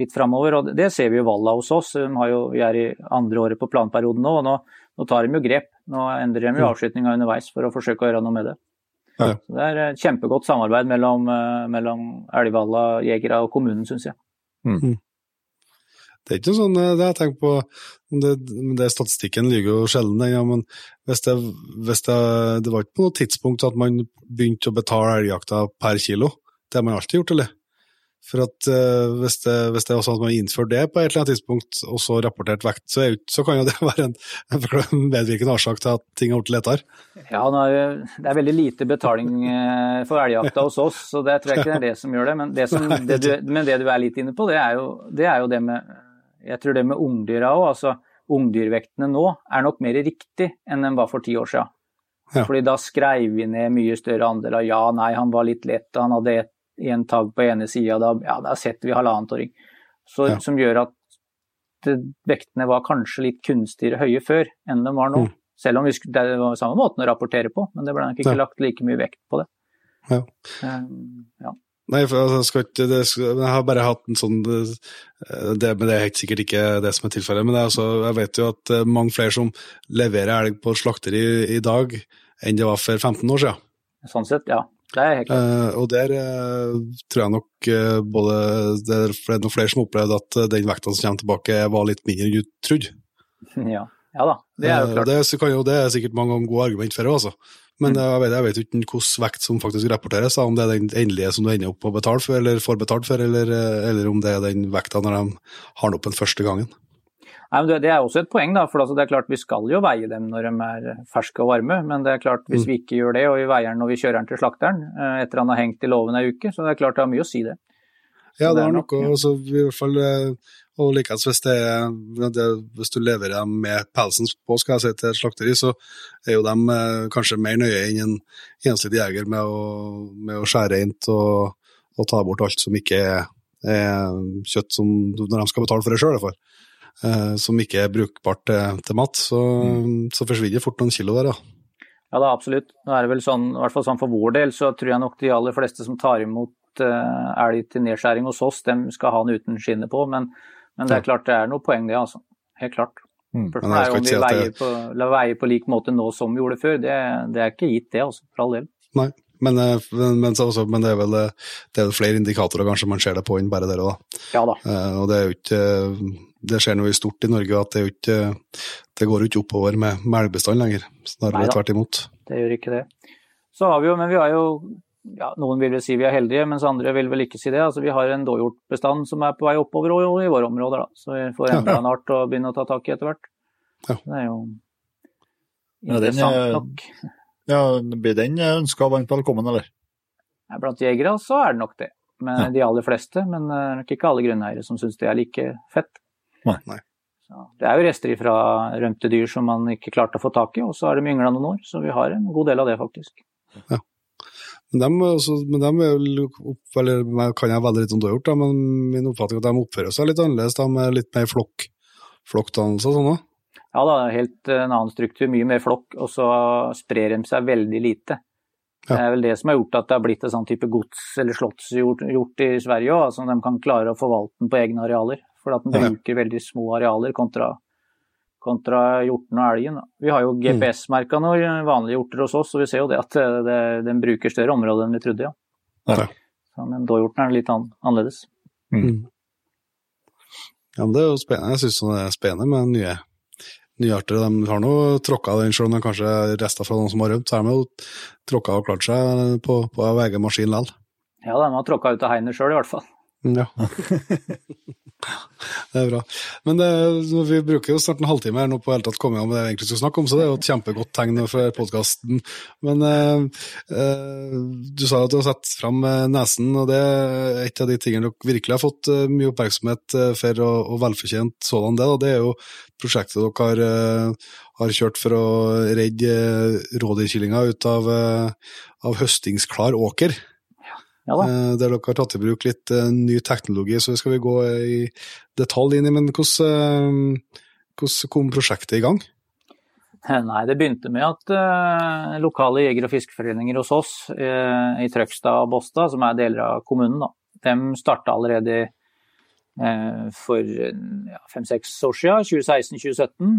litt framover. Og det ser vi jo Valla hos oss. Jo, vi er i andre året på planperioden nå, og nå, nå tar de jo grep. Nå endrer de jo mm. avslutninga underveis for å forsøke å gjøre noe med det. Ja. Så det er et kjempegodt samarbeid mellom, mellom Elgvalla, jegere og kommunen, syns jeg. Mm. Det er ikke noe sånn eh, det jeg tenker på, det, det Statistikken lyver jo sjelden, ja, men hvis det, hvis det, det, var ikke på noe tidspunkt at man begynte å betale elgjakta per kilo. Det har man alltid gjort, eller? For at uh, hvis, det, hvis det er sånn at man innfører det på et eller annet tidspunkt, og så rapportert vekt, så, er, så kan jo det *laughs* være en, en medvirkende årsak til at ting har blitt lettere. Ja, det er veldig lite betaling eh, for elgjakta hos oss, så det tror jeg ikke det er det som gjør det. Men det, som, det du, men det du er litt inne på, det er jo det, er jo det med jeg tror det med ungdyra òg, altså ungdyrvektene nå, er nok mer riktig enn den var for ti år siden. Ja. Fordi da skrev vi ned mye større andel av ja, nei, han var litt lett, han hadde et, en tagg på ene sida, da, ja, da setter vi halvannetåring. Ja. Som gjør at det, vektene var kanskje litt kunstigere høye før enn de var nå. Mm. Selv om vi, det var samme måten å rapportere på, men det ble nok ikke ja. lagt like mye vekt på det. Ja. Um, ja. Nei, for altså, jeg, skal ikke, det, jeg har bare hatt en sånn det, Men det er helt sikkert ikke det som er tilfellet. Men altså, jeg vet jo at er mange flere som leverer elg på slakteri i dag enn det var for 15 år siden. Sånn sett, ja. Det er helt klart. Eh, og der uh, tror jeg nok både det er, det er noen flere som opplevde at den vekta som kommer tilbake, var litt mindre enn du trodde. *laughs* Ja. ja da, det er jo klart. det, jo, det er sikkert mange gode argument for det, altså. Men mm. jeg, vet, jeg vet ikke hvilken vekt som faktisk rapporteres, om det er den endelige som du ender opp å betale for, eller får betalt for, eller, eller om det er den vekta når de har den opp den første gangen. Nei, men Det er også et poeng, da, for altså det er klart vi skal jo veie dem når de er ferske og varme. Men det er klart hvis mm. vi ikke gjør det, og vi veier den når vi kjører den til slakteren eh, etter han har hengt i låven ei uke, så det er klart det har mye å si, det. Ja, det har noe. Altså, i hvert fall eh, og likeens hvis, hvis du leverer dem med pelsen på skal jeg si, til et slakteri, så er jo de eh, kanskje mer nøye enn en enslig jeger med å, med å skjære rent og, og, ta bort alt som ikke er, er kjøtt som når de skal betale for det sjøl, eh, som ikke er brukbart til, til mat. Så, mm. så forsvinner fort noen kilo der, ja. Ja, da, absolutt. Nå er det vel sånn, i hvert fall sånn For vår del så tror jeg nok de aller fleste som tar imot uh, elg til nedskjæring hos oss, dem skal ha den uten skinnet på. Men men det er klart det er noe poeng det, altså. Helt klart. Mm. Spørsmålet er om vi veier på, veie på lik måte nå som vi gjorde før. Det, det er ikke gitt det, altså. For all del. Nei. Men, eh, men, men, også, men det, er vel, det, er vel, flere indikatorer kanskje man ser det på enn bare dere, da. Ja da. Eh, og det er jo ikke Det skjer noe stort i Norge at det, er ikke, det går jo ikke oppover med melkebestand lenger. Snarere tvert imot. Det gjør ikke det. Så har vi jo, men vi har jo ja, Noen vil vel si vi er heldige, mens andre vil vel ikke si det. Altså, vi har en dåhjortbestand som er på vei oppover i våre områder, da. så vi får enda *laughs* en art å begynne å ta tak i etter hvert. Ja. Det er jo interessant ja, den, nok. Ja, Blir den ønska varmt velkommen, eller? Ja, blant jegere så er det nok det. Men ja. De aller fleste, men det er nok ikke alle grunneiere som syns det er like fett. Nei. Nei. Så, det er jo rester fra rømte dyr som man ikke klarte å få tak i, og så har de yngla noen år. Så vi har en god del av det, faktisk. Ja. Men de, også, men de opp, eller, kan jeg veldig litt om du har gjort, da, men min oppfatning er at de oppfører seg litt annerledes. De er litt mer flokk, flokkdannelse og sånn òg? Ja da, helt en annen struktur, mye mer flokk, og så sprer de seg veldig lite. Det er vel det som har gjort at det har blitt en sånn type gods- eller slottsgjort i Sverige òg, altså de kan klare å forvalte den på egne arealer. For at den bruker veldig små arealer kontra, kontra hjorten og elgen. Vi har jo GPS-merka noen vanlige hjorter hos oss, og vi ser jo det at det, det, den bruker større områder enn vi trodde, ja. Ja. Så, men dåhjorten er litt an, annerledes. Mm. Ja, men det er jo spennende. Jeg syns det er spennende med nye, nye arter. De har nå tråkka den, selv om de kanskje er rester fra noen som har rømt, så har de jo tråkka og klart seg på, på egen maskin likevel. Ja, de har tråkka ut av hegnet sjøl, i hvert fall. Ja. *laughs* det er bra. Men det, vi bruker jo snart en halvtime her nå på hele tatt komme med det vi egentlig skal snakke om, så det er jo et kjempegodt tegn for podkasten. Men eh, eh, du sa at du har satt fram nesen, og det er et av de tingene dere virkelig har fått eh, mye oppmerksomhet eh, for, og, og velfortjent sådan det. Da. Det er jo prosjektet dere har, har kjørt for å redde uh, ut av, av høstingsklar åker. Ja. Eh, Der dere har tatt i bruk litt eh, ny teknologi, så skal vi gå i detalj inn i. Men hvordan, eh, hvordan kom prosjektet i gang? Nei, det begynte med at uh, lokale jeger- og fiskeforeninger hos oss uh, i Trøgstad og Båstad, som er deler av kommunen, da, de starta allerede uh, for ja, fem-seks år siden, 2016-2017,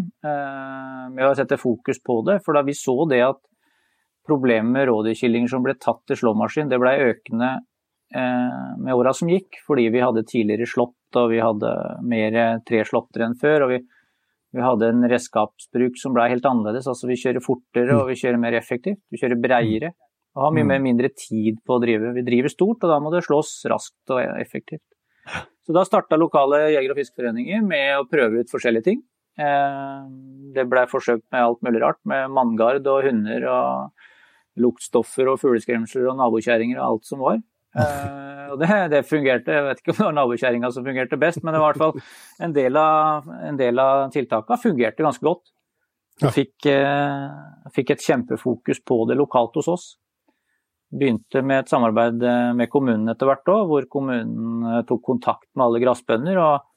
med å sette fokus på det. For da vi så det at problemet med rådyrkyllinger som ble tatt til slåmaskin, det ble økende med åra som gikk, fordi vi hadde tidligere slått og vi hadde mer tre slåtter enn før. og vi vi hadde en redskapsbruk som ble helt annerledes. altså Vi kjører fortere og vi kjører mer effektivt. Vi kjører breiere og har mye mer mindre tid på å drive. Vi driver stort, og da må det slås raskt og effektivt. Så da starta lokale jeger- og fiskeforeninger med å prøve ut forskjellige ting. Det ble forsøkt med alt mulig rart, med manngard og hunder og luktstoffer og fugleskremsler og nabokjerringer og alt som var. *laughs* Uh, og det, det, fungerte. Jeg vet ikke om det var nabokjerringa som fungerte best, men det var i hvert fall en del av, en del av tiltakene fungerte ganske godt. Ja. Fikk, uh, fikk, et kjempefokus på det lokalt hos oss. Begynte med et samarbeid med kommunen etter hvert òg, hvor kommunen tok kontakt med alle gressbønder og,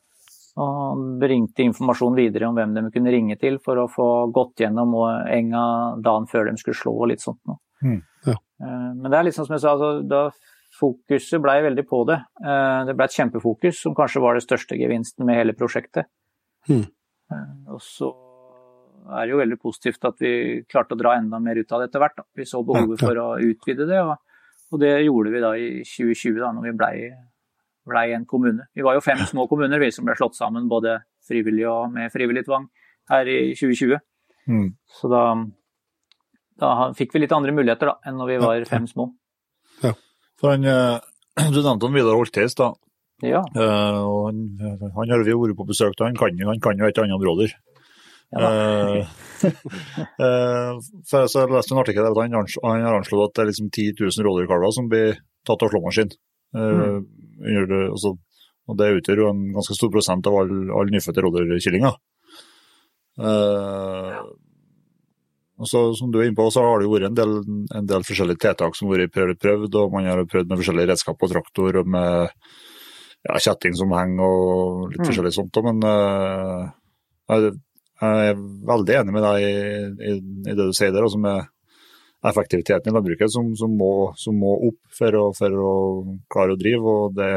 og bringte informasjon videre om hvem de kunne ringe til for å få gått gjennom enga dagen før de skulle slå og litt sånt noe. Mm. Ja. Uh, men det er sånn som jeg sa, altså, da fokuset blei veldig på det. Det ble et kjempefokus, som kanskje var det største gevinsten med hele prosjektet. Mm. Og så er det jo veldig positivt at vi klarte å dra enda mer ut av det etter hvert. Vi så behovet for å utvide det, og, og, det gjorde vi da i 2020, da når vi blei ble en kommune. Vi var jo fem *laughs* små kommuner vi som ble slått sammen, både frivillig og med frivillig tvang, her i 2020. Mm. Så da, da fikk vi litt andre muligheter da, enn når vi var fem små. Ja. For han, *clears throat* Du nevnte Vidar Holtheis, da. Ja. Uh, han, han har vi vært på besøk til, han kan, han kan jo et annet områder. Ja, uh, *laughs* så, så jeg leste en artikkel der at han, han har anslått at det er liksom 10 000 rådyrkalver som blir tatt av slåmaskin. Mm. Altså, og det utgjør jo en ganske stor prosent av alle all nyfødte rådyrkyllinger. Og så, som du er inne på, så har det jo vært en del, en del forskjellige tiltak som har vært prøvd, prøvd, og man har prøvd med forskjellige redskap og traktor og med ja, kjetting som henger og litt mm. forskjellig sånt. Men uh, jeg, jeg, er veldig enig med deg i, i, i det du sier der, altså med effektiviteten i landbruket som, som, må, som må, opp for å, for å, klare å drive. og det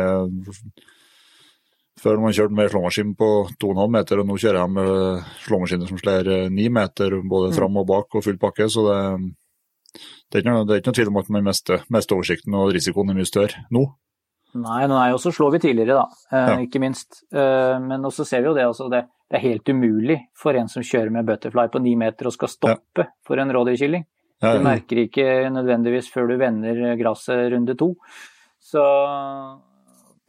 før man kjørte med slåmaskin på 2,5 meter, og nå kjører jeg med slåmaskiner som slår 9 meter både fram og bak og full pakke. Så det, det, er ikke noe, det er ikke noe tvil om at man mister, mister oversikten og risikoen er mye større nå. Nei, nei, og så slår vi tidligere, da. Eh, ja. Ikke minst. Eh, men også ser vi jo det, altså, det, det, er helt umulig for en som kjører med butterfly på 9 meter og skal stoppe ja. for en rådyrkylling. Ja, du merker ikke nødvendigvis før du vender gresset runde to. Så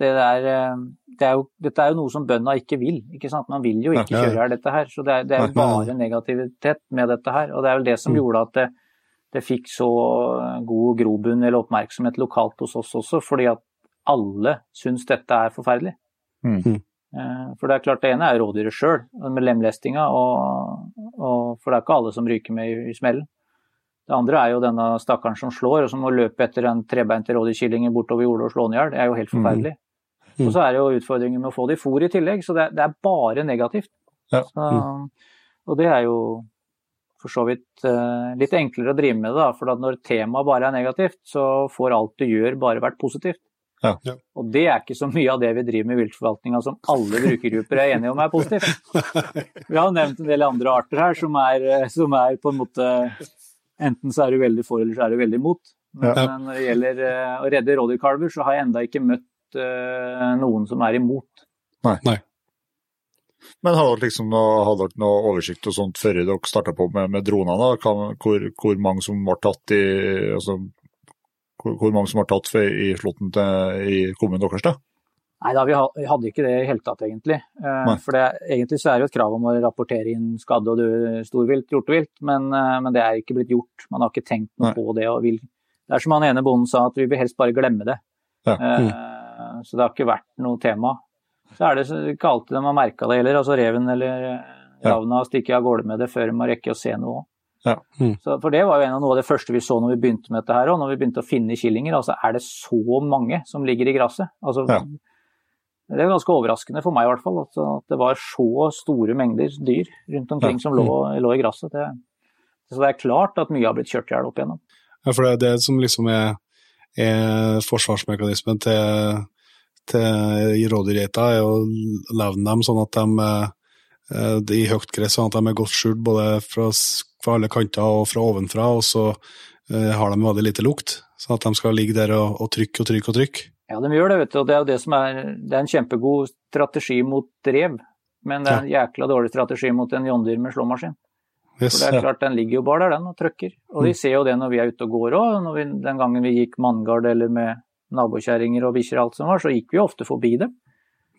det der, det er jo, dette er jo noe som bøndene ikke vil. ikke sant? Man vil jo ikke kjøre her dette her. Så det er, det er jo bare negativitet med dette her. Og det er vel det som Mm. gjorde at det, det fikk så god grobunn eller oppmerksomhet lokalt hos oss også, fordi at alle syns dette er forferdelig. Mm. Eh, For det er klart det ene er rådyret sjøl, med lemlestinga, og, og, for det er ikke alle som ryker med i, i smellen. Det andre er jo denne stakkaren som slår, og som må løpe etter den trebeinte rådyrkyllingen bortover jordet og slå den i hjel. Det er jo helt forferdelig. Mm. Og så er det jo utfordringen med å få det i fôr i tillegg, så det er, det er bare negativt. Ja. Så, og det er jo for så vidt uh, litt enklere å drive med det, da, for at når temaet bare er negativt, så får alt du gjør bare vært positivt. Ja. Ja. Og det er ikke så mye av det vi driver med i viltforvaltninga som alle brukergrupper er enige om er positivt. *laughs* Vi har jo nevnt en del andre arter her som er, eh, som er på en måte Enten så er du veldig for, eller så er du veldig imot. Men Ja. når det gjelder uh, å redde rådyrkalver, så har jeg enda ikke møtt uh, noen som er imot. Nei. Men har dere liksom noe, har dere noe oversikt og sånt før dere starta på med, med dronene? Hvor, hvor mange som var tatt i altså, hvor, hvor mange som var tatt i slåtten i kommunen deres? da? Nei da, vi hadde ikke det i hele tatt, egentlig. Eh, Nei. For det, egentlig så er det jo et krav om å rapportere inn skadde og døde storvilt, hjortevilt, men, eh, men det er ikke blitt gjort. Man har ikke tenkt noe Nei. på det. og vil, Det er som han ene bonden sa, at vi vil helst bare glemme det. Ja. Mm. Så det har ikke vært noe tema. Så er det så- ikke alltid de har merka det heller. Altså reven eller ravna Ja. stikker av gårde med det før de må rekke å se noe. Ja. Mm. For det var jo en av noe av det første vi så når vi begynte med dette her, òg, når vi begynte å finne killinger. Altså er det så mange som ligger i gresset? Altså, Ja. Det er ganske overraskende for meg i hvert fall, at det var så store mengder dyr rundt omkring Ja. som lå, lå i gresset. Så det er klart at mye har blitt kjørt i hjel opp igjennom. Ja, for det er det som liksom er, er forsvarsmekanismen til, til rådyrgeita, er å levne dem sånn at de eh, i høyt gress, sånn at de er godt skjult både fra, fra alle kanter og fra ovenfra, og så eh, har de veldig lite lukt, sånn at de skal ligge der og, og trykke og trykke og trykke. Ja, de gjør det, vet du. Og det er det som er Det er en kjempegod strategi mot rev, men det er en jækla dårlig strategi mot en jondyr med slåmaskin. Yes. For det er klart, Den ligger jo bare der, den, og trøkker. Og Mm. vi ser jo det når vi er ute og går òg. Den gangen vi gikk manngard eller med nabokjerringer og bikkjer og alt som var, så gikk vi ofte forbi dem.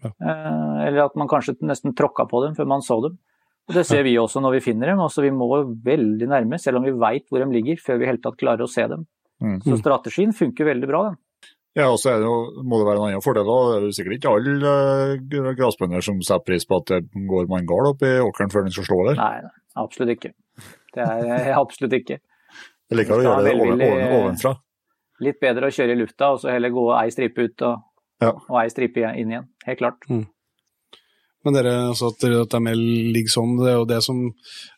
Ja. Eh, eller at man kanskje nesten tråkka på dem før man så dem. Og Det ser vi også når vi finner dem. Også Vi må veldig nærme, selv om vi veit hvor de ligger, før vi i hele tatt klarer å se dem. Mm. Så strategien funker veldig bra, den. Ja, og så er det jo, må det være en annen fordel. da. Det er jo sikkert ikke alle uh, grasbønder som setter pris på at det går manngard opp i åkeren før den skal slå over. Nei, nei, absolutt ikke. Det er *laughs* absolutt ikke. Det liker å gjøre det oven, oven, ovenfra. Litt bedre å kjøre i lufta, og så heller gå ei stripe ut og, Ja. og ei stripe inn igjen. Helt klart. Men dere, altså at, det er mer ligger sånn, det er jo det som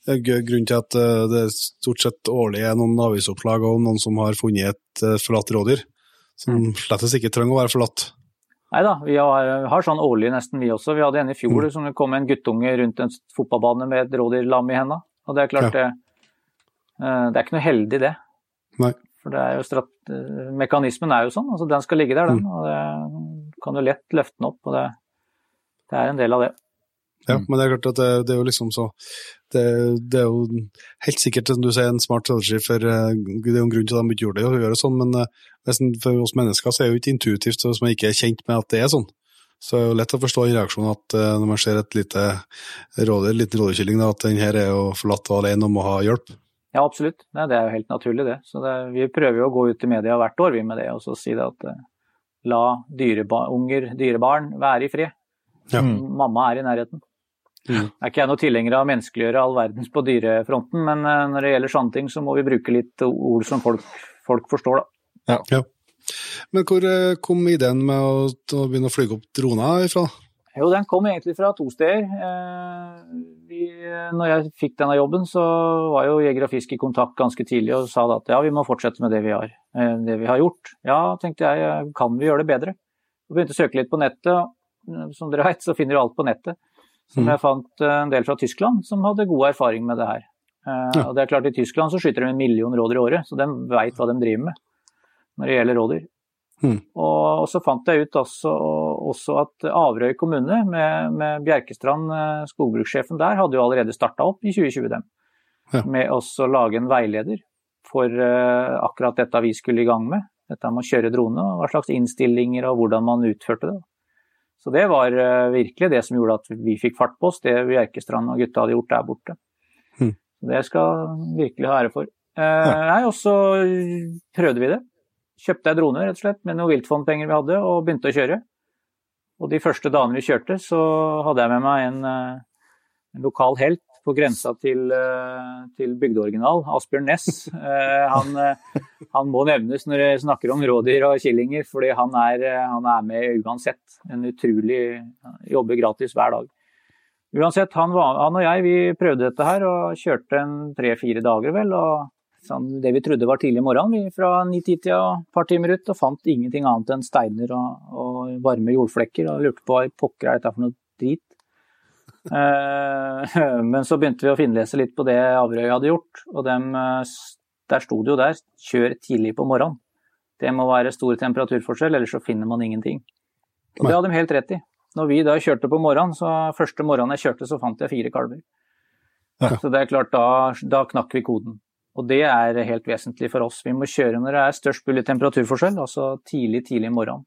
er grunnen til at eh, det stort sett årlig er noen avisoppslag om noen som har funnet et eh, forlatt rådyr, som Mm. slettes ikke trenger å være forlatt. Nei da, vi har, har sånn årlig nesten vi også. Vi hadde en i fjor som det kom en guttunge rundt en fotballbane med et rådyrlam i henda. Og det er klart det eh, Det er ikke noe heldig, det. Nei. For det er jo strat, eh, mekanismen er jo sånn. altså Den skal ligge der, den. Og det kan jo lett løfte den opp. og det, det er en del av det. Ja, Mm. men det er klart at det, det er jo liksom så det, det er jo helt sikkert, som du sier, en smart strategi, for eh, det er jo en grunn til at de ikke gjorde det, å gjøre det sånn, men eh, for oss mennesker så er det jo ikke intuitivt hvis man ikke er kjent med at det er sånn. Så det er jo lett å forstå en reaksjonen at eh, når man ser et lite rådyr, liten rådyrkylling, at den her er jo forlatt alene og må ha hjelp. Ja, absolutt. Nei, det er jo helt naturlig, det. Så det, vi prøver jo å gå ut i media hvert år vi med det, og så si det at la dyreba unger, dyrebarn, være i fred. Ja. Mamma er i nærheten. Mm. Er ikke jeg noe tilhenger av å menneskeliggjøre all verdens på dyrefronten, men eh, når det gjelder sånne ting, så må vi bruke litt ord som folk, folk forstår, da. Men hvor eh, kom ideen med å, å begynne å fly opp droner ifra? Jo, den kom egentlig fra to steder. Eh, Vi, når jeg fikk denne jobben, så var jo Jeger og Fisk i kontakt ganske tidlig og sa at ja, vi må fortsette med det vi har, eh, det vi har gjort. Ja, tenkte jeg, kan vi gjøre det bedre? Og begynte å søke litt på nettet. Som dere vet, så finner du alt på nettet. Som Mm. jeg fant eh, en del fra Tyskland som hadde god erfaring med det her. Eh, Ja. Og det er klart, i Tyskland så skyter de en million rådyr i året, så de veit hva de driver med når det gjelder rådyr. Mm. Og, så fant jeg ut også, også at Averøy kommune med, med Bjerkestrand, eh, skogbrukssjefen der, hadde jo allerede starta opp i 2020 dem, Ja. med å lage en veileder for akkurat dette vi skulle i gang med. Dette med å kjøre drone, og hva slags innstillinger og hvordan man utførte det. Så det var eh, virkelig det som gjorde at vi fikk fart på oss, det Bjerkestrand og gutta hadde gjort der borte. Mm. Det skal virkelig ha ære for. Eh, nei, og så prøvde vi det. Kjøpte jeg drone rett og slett med noen viltfondpenger vi hadde, og begynte å kjøre. Og de første dagene vi kjørte, så hadde jeg med meg en, eh, en lokal helt på grensa til, eh, til bygdeoriginal, Asbjørn Næss. Eh, Han, eh, han må nevnes når jeg snakker om rådyr og killinger, fordi han er, han er med uansett. En utrolig Jobber gratis hver dag. Uansett, han, han, og jeg vi prøvde dette her og kjørte en tre-fire dager vel. og sånn, Det vi trodde var tidlig morgen, vi fra ni-ti-tida et par timer ut, og fant ingenting annet enn steiner og, og varme jordflekker. Og lurte på hva pokker er dette for noe drit. Eh, *laughs* men så begynte vi å finlese litt på det Averøy hadde gjort, og dem, eh, der sto det jo der 'kjør tidlig på morgenen'. Det må være stor temperaturforskjell, ellers så finner man ingenting. Og det hadde de helt rett i. Når vi da kjørte på morgenen, så første morgenen jeg kjørte, så fant jeg fire kalver. Ja. Så det er klart, da, da knakk vi koden. Og det er helt vesentlig for oss. Vi må kjøre når det er størst mulig temperaturforskjell, altså tidlig, tidlig i morgenen.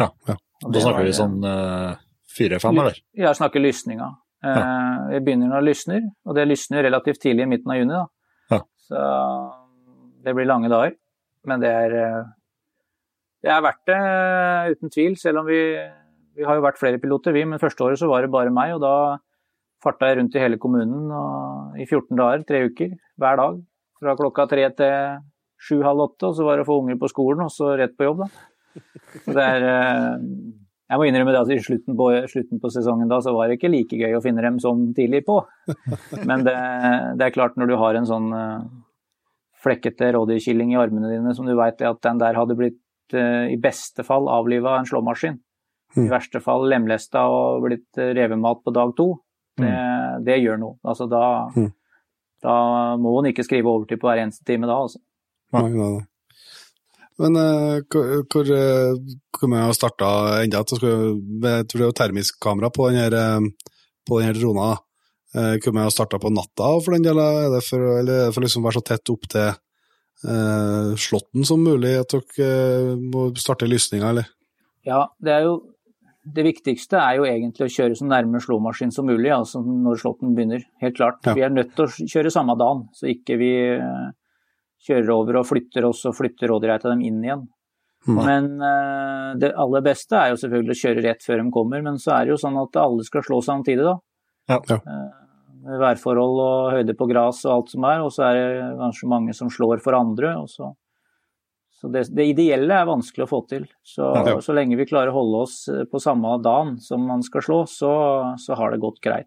Ja, ja. da snakker vi sånn uh, fire-fem, eller? Ja, snakker lysninga. Vi begynner når det lysner, og det lysner relativt tidlig i midten av juni. da. Ja. Så det blir lange dager. Men det er, eh, det er verdt det, uten tvil. Selv om vi vi har jo vært flere piloter, vi, men første året så var det bare meg. Og da farta jeg rundt i hele kommunen i 14 dager, tre uker, hver dag. Fra klokka tre til sju-halv åtte, og så var det å få unger på skolen, og så rett på jobb, da. Så det er eh, Jeg må innrømme det at i slutten på, slutten på, sesongen da, så var det ikke like gøy å finne dem som tidlig på. *laughs* Men det, det er klart, når du har en sånn eh, flekkete rådyrkilling i armene dine som du veit at den der hadde blitt eh, i beste fall avliva av en slåmaskin, i verste fall lemlesta og blitt revemat på dag to, det, mm. det gjør noe. Altså da, mm. da må en ikke skrive overtid på hver eneste time da, altså. Nei, nei, nei. Men uh, hvor, hvor vi har starta enda? Jeg tror det er termisk kamera på denne, eh, på denne drona. Hvor vi har starta på natta for den del? Er det for, eller er for liksom å være så tett opp til uh, slåtten som mulig at dere må starte lysninga, eller? Ja, det er jo det viktigste er jo egentlig å kjøre så nærme slåmaskin som mulig, altså når slåtten begynner. Helt klart. Ja. Vi er nødt til å kjøre samme dagen, så ikke vi eh, kjører over og flytter og flytter rådyrreita dem inn igjen. Mm. Men uh, det aller beste er jo selvfølgelig å kjøre rett før de kommer, men så er det jo sånn at alle skal slå samtidig, da. Ja. ja. Uh, værforhold og høyde på gras og alt som er, og så er det kanskje mange som slår for andre. og så så det, det, ideelle er vanskelig å få til. Så, ja. så, lenge vi klarer å holde oss eh, på samme dagen som man skal slå, så, så har det gått greit.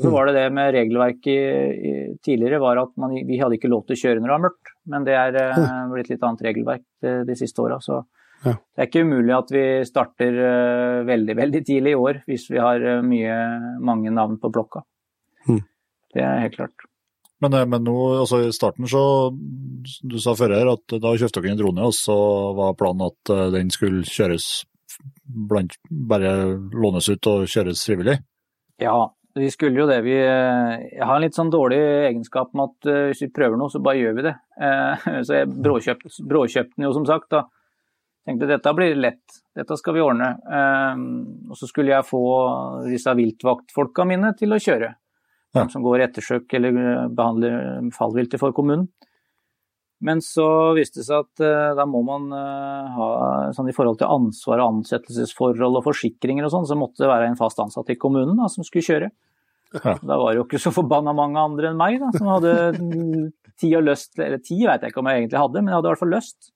Så mm. var det det med regelverket tidligere var at man, vi hadde ikke lov til å kjøre når det var mørkt. Men det er eh, blitt litt annet regelverk de, de siste åra. Så ja. det er ikke umulig at vi starter eh, veldig, *laughs* veldig tidlig i år hvis vi har mye, mange navn på blokka. Mm. Det er helt klart. Men, eh, men nå, altså i starten så Du sa før her at da kjøpte dere en drone, og så var planen at eh, den skulle kjøres blant, bare lånes ut og kjøres frivillig? Ja, vi skulle jo det. Vi, eh, jeg har en litt sånn dårlig egenskap med at hvis vi prøver noe, så bare gjør vi det. *laughs* Så jeg bråkjøpte bråkjøpt den jo, som sagt. da. Tenkte dette blir lett, dette skal vi ordne. Og så skulle jeg få disse viltvaktfolka mine til å kjøre ja. som går ettersøk eller eh, behandler fallviltet for kommunen. Men så viste det seg at uh, da må man uh, ha sånn i forhold til ansvar og ansettelsesforhold og forsikringer og sånn, så måtte det være en fast ansatt i kommunen da, som skulle kjøre. Ja. Da var det jo ikke så forbanna mange andre enn meg da, som hadde *laughs* tid og lyst Eller tid vet jeg ikke om jeg egentlig hadde, men jeg hadde i hvert fall lyst.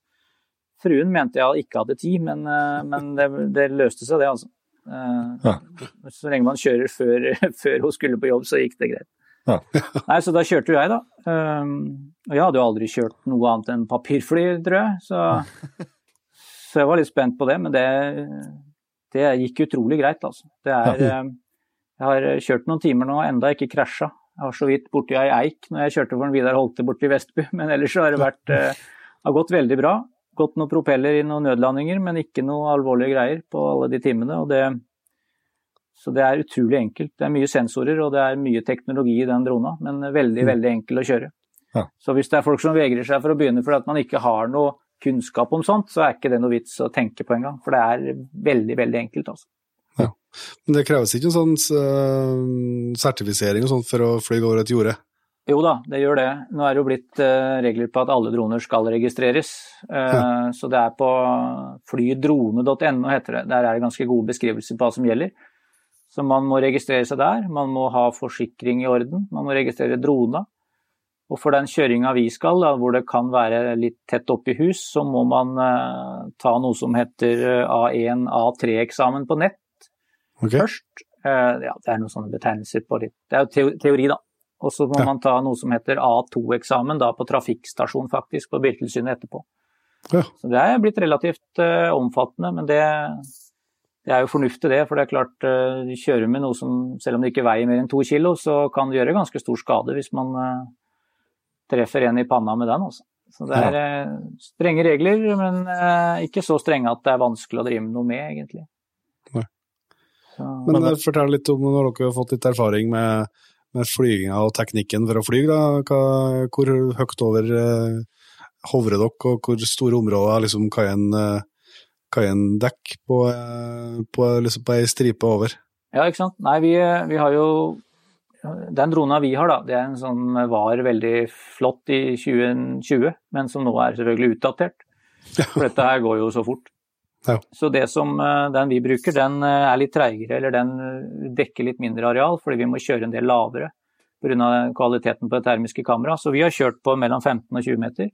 Fruen mente jeg ikke hadde tid, men, uh, men det, det løste seg det, altså. Ja. Så lenge man kjører før, *laughs* før, hun skulle på jobb, så gikk det greit. Ja. *laughs* Nei, Så da kjørte jo jeg, da. Um, og jeg hadde jo aldri kjørt noe annet enn papirfly, tror jeg. Så, *laughs* så jeg var litt spent på det, men det, det gikk utrolig greit, altså. Det er, um, jeg har kjørt noen timer nå og enda ikke krasja. Jeg var så vidt borti ei eik når jeg kjørte for en Vidar Holte borti Vestby, *laughs* men ellers så har det vært, uh, har gått veldig bra gått noen propeller i noen nødlandinger, men ikke noe alvorlige greier på alle de timene. og Det, så det er utrolig enkelt. Det er mye sensorer og det er mye teknologi i den drona, men veldig, mm. veldig enkel å kjøre. Ja. Så hvis det er folk som vegrer seg for å begynne fordi at man ikke har noe kunnskap om sånt, så er ikke det noe vits å tenke på engang. For det er veldig, veldig enkelt, altså. Ja. Men det kreves ikke en sånn uh, sertifisering og sånt for å fly over et jorde? Jo da, det gjør det. Nå er det jo blitt uh, regler på at alle droner skal registreres. Uh, ja. Så det er på flydrone.no heter det. Der er det ganske gode beskrivelser på hva som gjelder. Så man må registrere seg der. Man må ha forsikring i orden. Man må registrere drona. Og for den kjøringa vi skal, da, hvor det kan være litt tett opp i hus, så må man uh, ta noe som heter A1, A3-eksamen på nett okay. først. Eh, ja, det er noen sånne betegnelser på litt Det er jo teori, da. Og så må Ja. man ta noe som heter A2-eksamen da på trafikkstasjon, faktisk, på Biltilsynet etterpå. Ja. Så det er blitt relativt eh, omfattende, men det, det er jo fornuftig det. For det er klart, uh, du kjører med noe som, selv om det ikke veier mer enn to kilo, så kan det gjøre ganske stor skade hvis man eh, treffer en i panna med den. Også. Så det er ja. strenge regler, men eh, ikke så strenge at det er vanskelig å drive med noe med, egentlig. Nei. Så, Men men fortell litt om når dere har fått litt erfaring med, med flyginga og teknikken for å fly. Da. Hva, hvor høyt over eh, hovrer dere, og hvor store områder liksom, kan en, kan en dekke på, på, liksom, på ei stripe over? Ja, ikke sant. Nei, vi, vi har jo Den drona vi har, da, det er en som var veldig flott i 2020, men som nå er selvfølgelig utdatert. For dette her går jo så fort. Ja. Så det som eh, den vi bruker, den eh, er litt treigere, eller den eh, dekker litt mindre areal, fordi vi må kjøre en del lavere pga. kvaliteten på det termiske kameraet. Så vi har kjørt på mellom 15 og 20 meter.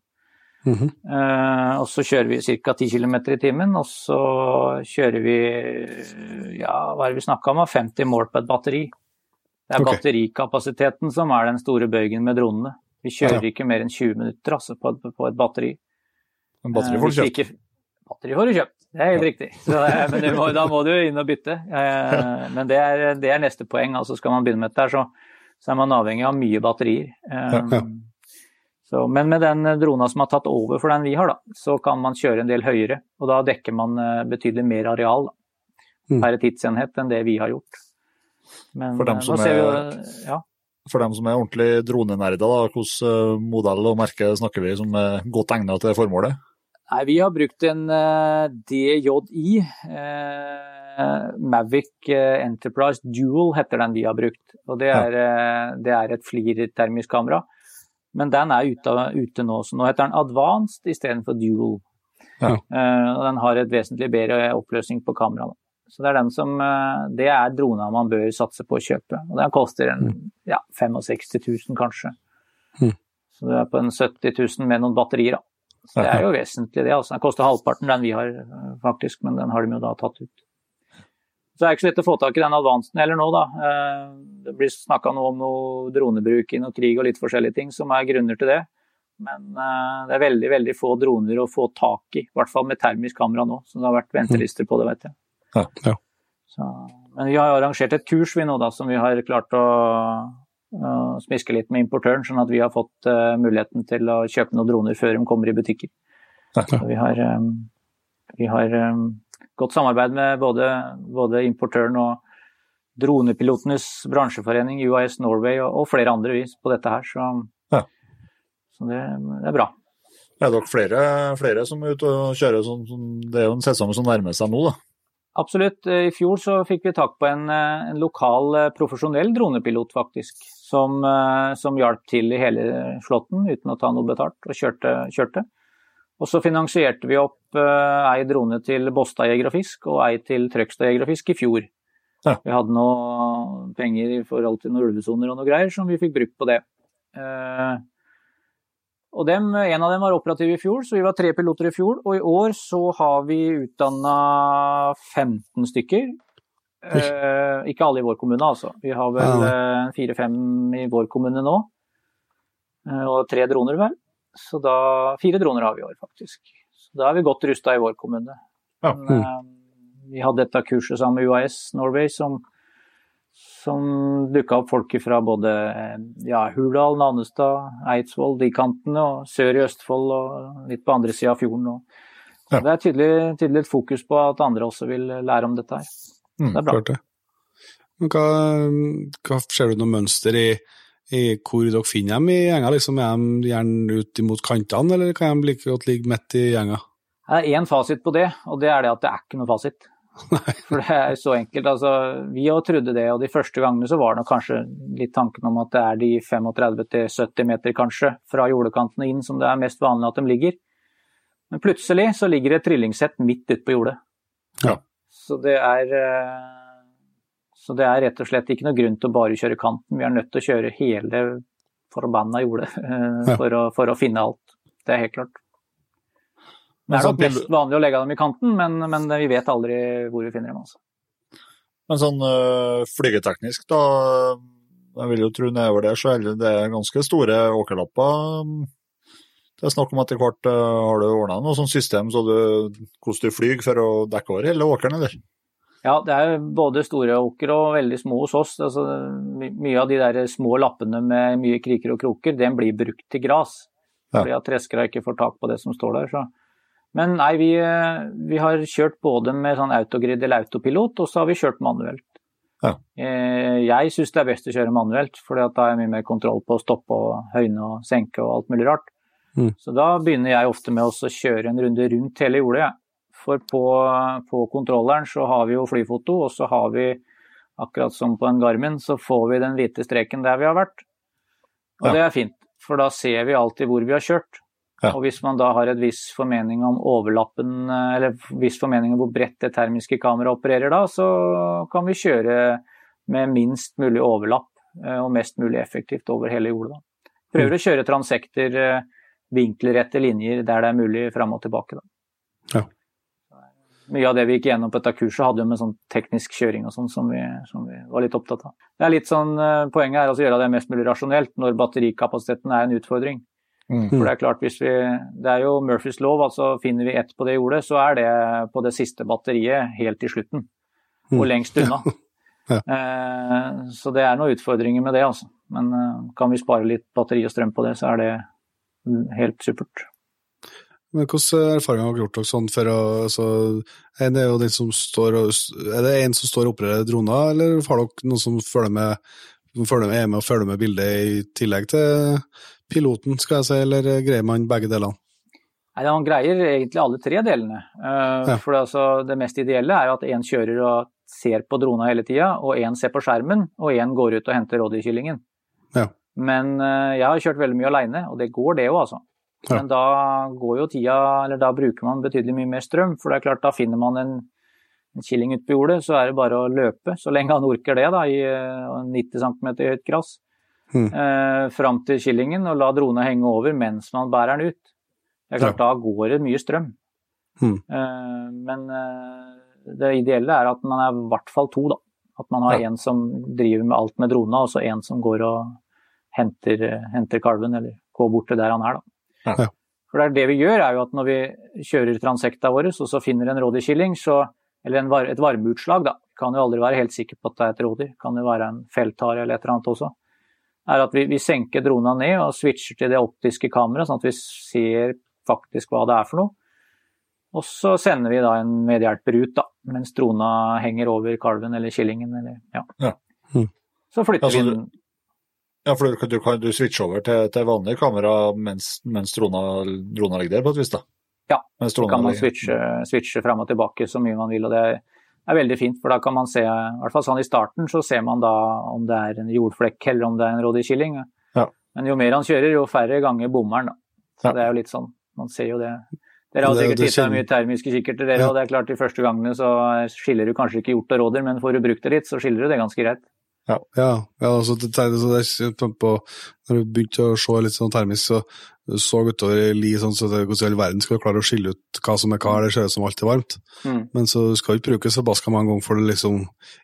Eh, og så kjører vi ca. 10 km i timen, og så kjører vi ja, hva er det vi snakka om, 50 mål på et batteri. Det er okay. batterikapasiteten som er den store bøygen med dronene. Vi kjører Ja. ikke mer enn 20 minutter altså, på, på et batteri. Men batteri Eh, får du kjøpt. ikke- Batteri får du kjøpt, det er helt riktig. Så, eh, men må, da må du inn og bytte. Eh, Men det er, det er neste poeng. altså Skal man begynne med dette, så, så er man avhengig av mye batterier. Eh, Ja, ja. Så, men med den drona som har tatt over for den vi har, da, så kan man kjøre en del høyere. Og da dekker man eh, betydelig mer areal da, Mm. per tidsenhet enn det vi har gjort. Men For dem eh, vi jo er- ja. For dem som er ordentlig dronenerder, hvilken eh, modell og merke snakker vi som er godt egnet til formålet? Nei, vi har brukt en eh, DJI. eh, Mavic eh, Enterprise Dual heter den vi har brukt. Og det er, eh, det er et flirtermisk kamera. Men den er ute, ute nå, så nå heter den Advanced istedenfor Dual. Ja. Uh, og den har et vesentlig bedre oppløsning på kameraet. Så det er den som uh, Det er drona man bør satse på å kjøpe. Og den koster en ja, 65 000 kanskje. Mm. Så du er på en 70 000 med noen batterier, da. Så det er jo vesentlig det. altså. Den koster halvparten den vi har eh, faktisk, men den har de jo da tatt ut. Så det er ikke så lett å få tak i den advansen heller nå, da. Eh, Det blir snakka noe om noe dronebruk i noe krig og litt forskjellige ting som er grunner til det. Men eh, det er veldig veldig få droner å få tak i, i hvert fall med termisk kamera nå. Så det har vært ventelister på det, vet jeg. Ja, ja. Så, men vi har arrangert et kurs vi nå da, som vi har klart å å smiske litt med importøren, sånn at vi har fått uh, muligheten til å kjøpe noen droner før de kommer i butikker. Så vi har, um, vi har eh, godt samarbeid med både, både importøren og dronepilotenes bransjeforening, UIS Norway og, og flere andre vis på dette her. Så, Ja. så det, det er bra. Er dere flere, flere som er ute og kjører Det er jo en sesong som nærmer seg nå, da. Absolutt. I fjor så fikk vi tak på en, eh, en lokal eh, profesjonell dronepilot, faktisk. Som, eh, som hjalp til i hele flåtten uten å ta noe betalt, og kjørte. kjørte. Og så finansierte vi opp uh, ei drone til Båstad Jeger og Fisk og ei til Trøgstad Jeger og Fisk i fjor. Ja. Vi hadde noe penger i forhold til noen ulvesoner og noe greier som vi fikk brukt på det. Uh, og dem, En av dem var operativ i fjor, så vi var tre piloter i fjor. Og i år så har vi utdanna 15 stykker. Eh, ikke alle i vår kommune, altså. Vi har vel fire-fem i vår kommune nå. Eh, og tre droner, vel. Så da Fire droner har vi i år, faktisk. Så da er vi godt rusta i vår kommune. Ja. Men, eh, vi hadde dette kurset sammen med UAS Norway som, som dukka opp folk fra både eh, ja, Hurdal, Nannestad, Eidsvoll, de kantene, og sør i Østfold og litt på andre sida av fjorden. Og, Ja. Det er tydelig, tydelig et fokus på at andre også vil lære om dette her. Mm, det er bra. Hva, hva ser du noe mønster i, i hvor dere finner dem i gjenga? Liksom, er de gjerne ut imot kantene, eller kan de like godt ligge midt i gjenga? Det er én fasit på det, og det er det at det er ikke noe fasit. *laughs* For det er så enkelt. Altså, vi òg trodde det, og de første gangene så var det nok kanskje litt tanken om at det er de 35-70 meter kanskje fra jordekantene inn som det er mest vanlig at de ligger. Men plutselig så ligger det et trillingsett midt ute på jordet. Ja. Så det er eh, så det er rett og slett ikke noe grunn til å bare kjøre kanten. Vi er nødt til å kjøre hele forbanna jordet eh, for, å, for å finne alt. Det er helt klart. Det er sånn nok mest vanlig å legge dem i kanten, men, men vi vet aldri hvor vi finner dem. Altså. Men sånn uh, flygeteknisk, da Jeg vil jo tro nedover der så er det ganske store åkerlapper. Det er snakk om etter hvert uh, har du ordna noe sånt system så du, hvordan du flyr for å dekke over hele åkeren, eller? Ja, det er både store åker og veldig små hos oss. Altså, mye av de der små lappene med mye kriker og kroker, den blir brukt til gras. Ja. Fordi at treskere ikke får tak på det som står der. Så. Men nei, vi, vi, har kjørt både med sånn autogrid eller autopilot, og så har vi kjørt manuelt. Ja. Eh, jeg syns det er best å kjøre manuelt, for da er jeg mye mer kontroll på å stoppe og høyne og senke og alt mulig rart. Mm. Så da begynner jeg ofte med å kjøre en runde rundt hele jordet. Ja. For på, på, kontrolleren så har vi jo flyfoto, og så har vi, akkurat som på en Garmin, så får vi den hvite streken der vi har vært. Og ja. det er fint, for da ser vi alltid hvor vi har kjørt. Ja. Og hvis man da har et viss formening om overlappen, eller viss formening om hvor bredt det termiske kameraet opererer da, så kan vi kjøre med minst mulig overlapp eh, og mest mulig effektivt over hele jorda. Prøver mm. å kjøre transekter, eh, vinkelrette linjer der det er mulig fram og tilbake. Da. Ja. Mye av det vi gikk gjennom på dette kurset, hadde jo med sånn teknisk kjøring og sånn som, som, vi var litt opptatt av. Det er litt sånn, eh, Poenget er å gjøre det mest mulig rasjonelt når batterikapasiteten er en utfordring. Mm. For Det er klart, hvis vi, det er jo Murphys lov, altså finner vi ett på det jordet, så er det på det siste batteriet helt til slutten. Og mm. lengst unna. *laughs* ja. eh, så det er noen utfordringer med det, altså. Men eh, kan vi spare litt batteri og strøm på det, så er det helt supert. Men Hvilke erfaringer har dere gjort dere sånn for å altså, Er det jo den som står og, er det en som står og opererer droner, eller har dere noen som følger med, følger med, er med og følger med bildet i tillegg til piloten, skal jeg si, eller greier man begge delene? Nei, Man greier egentlig alle tre delene. Uh, ja. For altså, Det mest ideelle er at én kjører og ser på drona hele tida, og én ser på skjermen, og én går ut og henter rådyrkyllingen. Ja. Men uh, jeg har kjørt veldig mye aleine, og det går det jo, altså. Ja. Men da går jo tida, eller da bruker man betydelig mye mer strøm. For det er klart, da finner man en, en killing ute på jordet, så er det bare å løpe, så lenge han orker det, da, i 90 eh, cm høyt gress. Mm. Eh, fram til killingen og la drona henge over mens man bærer den ut. Det er klart, ja. Da går det mye strøm. Mm. Eh, men eh, det ideelle er at man er i hvert fall to, da. At man har ja. en som driver med alt med drona, og så en som går og henter, henter kalven, eller går bort til der han er, da. Ja. For det, det vi gjør, er jo at når vi kjører transekta våre, og så finner en rådyrkilling, eller en, et varmeutslag, da, kan jo aldri være helt sikker på at det er et rådyr, kan jo være en felthare eller et eller annet også, er at vi, vi senker drona ned og switcher til det optiske kameraet, sånn at vi ser faktisk hva det er for noe. Og så sender vi da en medhjelper ut, da, mens drona henger over kalven eller killingen. Eller, ja. ja. Mm. Så flytter altså, vi den ja, for du, du kan du switche over til, til vanlig kamera mens, mens drona, drona, ligger der, på et vis? da? Ja, så kan man switche, switche fram og tilbake så mye man vil. og det er veldig fint, for da kan man se, i hvert fall sånn i starten, så ser man da om det er en jordflekk eller om det er en rådyrkilling. Ja. Men jo mer han kjører, jo færre ganger bommer han. Så ja. det er jo litt sånn, man ser jo det. Dere har sikkert titta mye termiske kikkerter, dere, ja. og det er klart de første gangene så skiller du kanskje ikke hjort og rådyr, men får du brukt det litt, så skiller du det ganske greit. Ja, ja, ja altså, det, det, det, på, når du begynte å se litt sånn termisk, så så utover i li sånn så det, hvordan i all verden skal du klare å skille ut hva som er hva, det ser ut som alt er varmt. Mm. Men så du skal ikke bruke så mange ganger for liksom,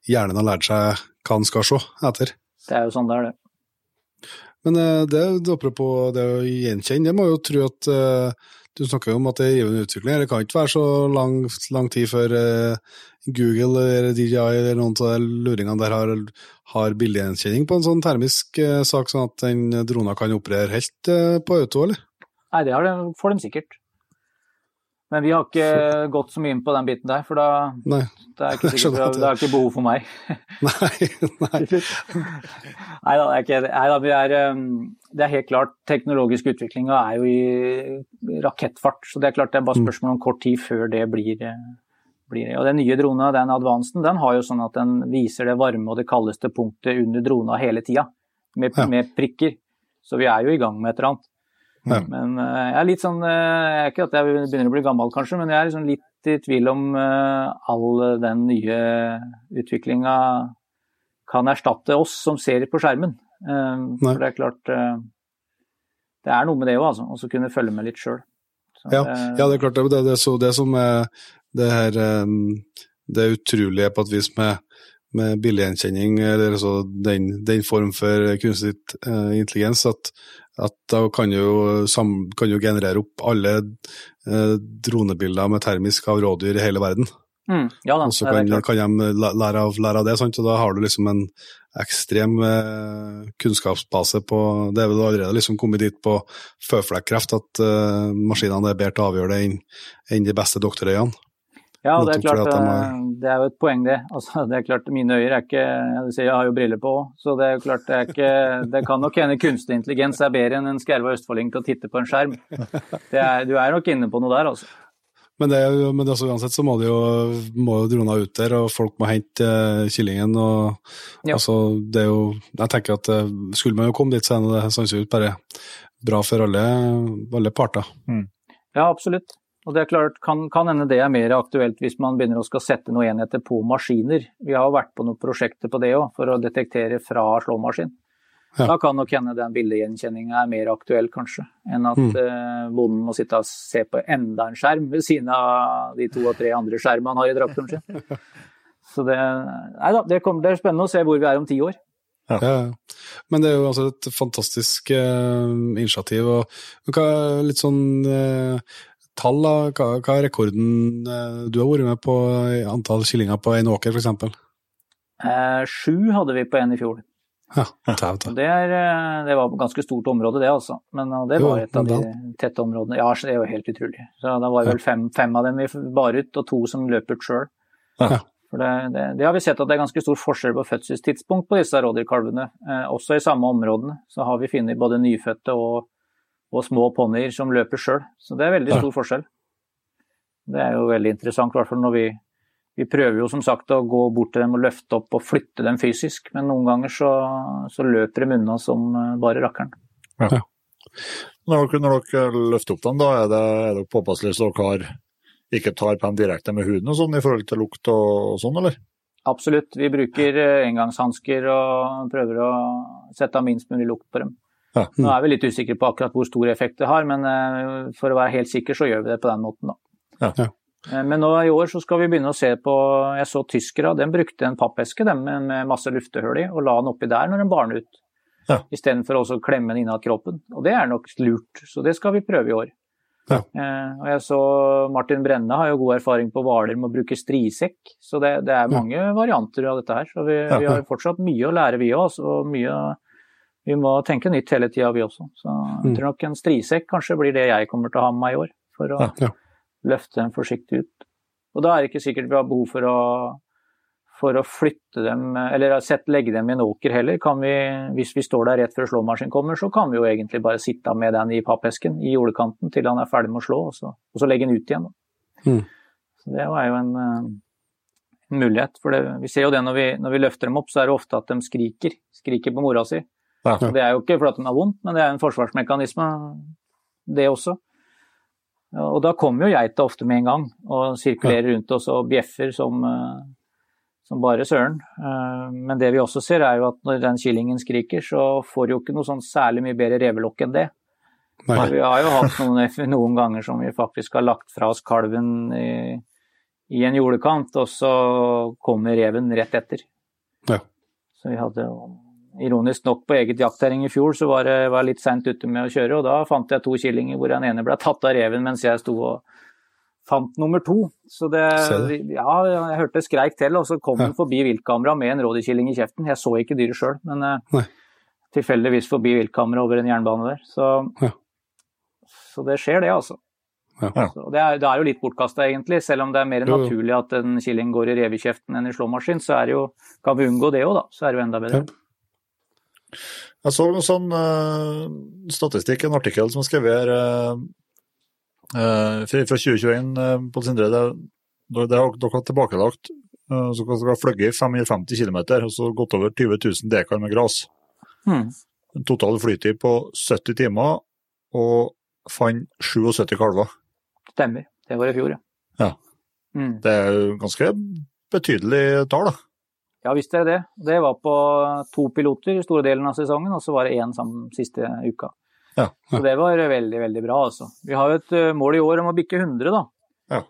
hjernen har lært seg hva den skal se etter. Det er jo sånn det er, det. Men det, det, apropos det å gjenkjenne, det må jo tro at uh, du snakker jo om at det er givende utvikling. Det kan ikke være så lang, lang tid før uh, Google eller DJI eller noen av de luringene der har, har bildegjenkjenning på en sånn termisk eh, sak, sånn at den drona kan operere helt eh, på auto, eller? Nei, det de, får de sikkert. Men vi har ikke gått så mye inn på den biten der, for da nei, det er ikke sikkert, det. det er ikke behov for meg. *laughs* nei, nei. *laughs* nei da, det er ikke nei, da, vi er, um, det er helt klart teknologisk utvikling er jo i rakettfart. Så det er klart det er bare mm. spørsmål om kort tid før det blir eh, blir det. Og Den nye drona, den advansen, den har jo sånn at den viser det varme og det kaldeste punktet under drona hele tida, med, ja. med, prikker. Så vi er jo i gang med et eller annet. Ja. Men uh, jeg er litt sånn uh, Ikke at jeg begynner å bli gammel, kanskje, men jeg er liksom litt i tvil om uh, all den nye utviklinga kan erstatte oss som ser på skjermen. for det er klart Det er noe med det òg, altså. Å kunne følge med litt sjøl. Ja, ja, det er klart. Det, det, det, det som er det her Det utrolige på et vis med, med billedgjenkjenning, eller altså den, den form for kunstig intelligens, at, at da kan du kan jo generere opp alle eh, dronebilder med termisk av rådyr i hele verden. Mm, ja da, og så kan, kan, de lære av, lære av det, sant? og da har du liksom en ekstrem eh, kunnskapsbase på Det er vel allerede liksom kommet dit på føflekkreft at eh, maskinene er bedre til å avgjøre det enn, enn de beste doktorøyene. Ja, det er klart. Eh, det er jo et poeng, det. Altså, det er klart, Mine øyer er ikke Jeg, jeg har jo briller på òg, så det er jo klart det er ikke Det kan nok hende kunstig intelligens er bedre enn en skjerva østfolding til å titte på en skjerm. Er, du er nok inne på noe der, altså. Men, det, men det, altså, uansett så må det jo, må jo drona ut der, og folk må hente uh, kyllingen. og ja. altså, det er jo, Jeg tenker at uh, skulle man jo komme dit, så er det sannsynligvis bare bra for alle, alle parter. Mm. Ja, absolutt. Og det er klart, kan, kan hende det er mer aktuelt hvis man begynner å skal sette noen enheter på maskiner. Vi har jo vært på noen prosjekter på det òg, for å detektere fra slåmaskin. Ja. Da kan nok hende den bildegjenkjenninga er mer aktuell, kanskje, enn at mm. uh, bonden må sitte og se på enda en skjerm ved siden av de to og tre andre skjermene han har i traktoren sin. *laughs* Så det, nei da, det, kommer, det er spennende å se hvor vi er om ti år. Ja. ja. Men det er jo altså et fantastisk eh, initiativ. og Litt sånn uh, tall, da. Hva, hva, er rekorden du har vært med på i antall kyllinger på en åker, f.eks.? Eh, sju hadde vi på en i fjor. Ja, ta, ta. Det, er, eh, det, var et ganske stort område, det altså. Men det var et av de tette områdene. Ja, det er jo helt utrolig. Så Da var det vel fem, fem av dem vi bar ut, og to som løp ut sjøl. Ja. For det, det, det, har vi sett at det er ganske stor forskjell på fødselstidspunkt på disse rådyrkalvene. Eh, også i samme områdene så har vi funnet både nyfødte og, og små ponnier som løper sjøl. Så det er veldig stor forskjell. Det er jo veldig interessant, i hvert fall når vi vi prøver jo som sagt å gå bort til dem og løfte opp og flytte dem fysisk, men noen ganger så, så løper de unna som eh, bare rakkeren. Ja. Når dere, når dere løfter opp dem, da er det, er det påpasselig så dere ikke tar på dem direkte med huden og sånn i forhold til lukt og, og sånn, eller? Absolutt. Vi bruker eh, engangshansker og prøver å sette av minst mulig lukt på dem. Ja. Mm. Nå er vi litt usikre på akkurat hvor stor effekt det har, men eh, for å være helt sikker så gjør vi det på den måten, da. Ja. Eh, men nå i år så skal vi begynne å se på Jeg så tyskere, de brukte en pappeske dem, med masse luftehull i, og la den oppi der når den bar ut. Ja. Istedenfor å klemme den innad kroppen. Og det er nok lurt, så det skal vi prøve i år. Ja. Eh, og jeg så Martin Brenne har jo god erfaring på Hvaler med å bruke strisekk, så det, det er mange ja. varianter av dette her. Så vi, vi, har fortsatt mye å lære, vi òg. Og mye Vi må tenke nytt hele tida, vi også. Så jeg mm. tror nok en strisekk kanskje blir det jeg kommer til å ha med meg i år. For å ja, løfte dem forsiktig ut. Og da er det ikke sikkert vi har behov for å, for å flytte dem, eller sett, legge dem i en åker heller. Vi, hvis vi står der rett før slåmaskinen kommer, så kan vi jo egentlig bare sitte med den i pappesken i jordekanten til han er ferdig med å slå, og så, og så legge den ut igjen. Mm. Så det er jo en, en mulighet. For det, vi ser jo det når vi, når vi, løfter dem opp, så er det ofte at de skriker. Skriker på mora si. Ja. Det er jo ikke fordi den har vondt, men det er en forsvarsmekanisme, det også. Og da kommer jo geita ofte med en gang og sirkulerer rundt oss og bjeffer som, eh, som, bare søren. Eh, men det vi også ser er jo at når den kyllingen skriker, så får du jo ikke noe sånn særlig mye bedre revelokk enn det. Vi har jo hatt noen, *laughs* noen, ganger som vi faktisk har lagt fra oss kalven i, i en jordekant, og så kommer reven rett etter. Ja. Så vi hadde ironisk nok på eget jaktterreng i fjor, så var jeg var litt seint ute med å kjøre. Og da fant jeg to killinger hvor den ene ble tatt av reven mens jeg sto og fant nummer to. Så det, ja, jeg hørte skreik til, og så kom den forbi viltkamera med en rådyrkilling i kjeften. Jeg så ikke dyret sjøl, men eh, Nei. tilfeldigvis forbi viltkamera over en jernbane der. Så, ja. så det skjer, det, altså. Ja. Det, er, det, er, jo litt bortkasta, egentlig. Selv om det er mer naturlig at en killing går i revekjeften enn i slåmaskin, så er det jo, kan vi unngå det òg, da. Så er det jo enda bedre. Jeg så noe sånn uh, statistikk, en artikkel som er skrevet uh, uh, fra 2021 uh, på Sindre. Det, det, det har dere har tilbakelagt. Uh, så dere har fløyet 550 km og så gått over 20 000 dekar med gras. Hmm. Total flytid på 70 timer, og fant 77 kalver. Stemmer. Det var i fjor, ja. ja. Mm. Det er jo ganske betydelig tall, da. Ja visst er det det. Det var på to piloter i store delen av sesongen, og så var det én siste uka. Ja, ja. Så det var veldig, veldig bra, altså. Vi har jo et eh, mål i år om å bikke 100, da. Ja.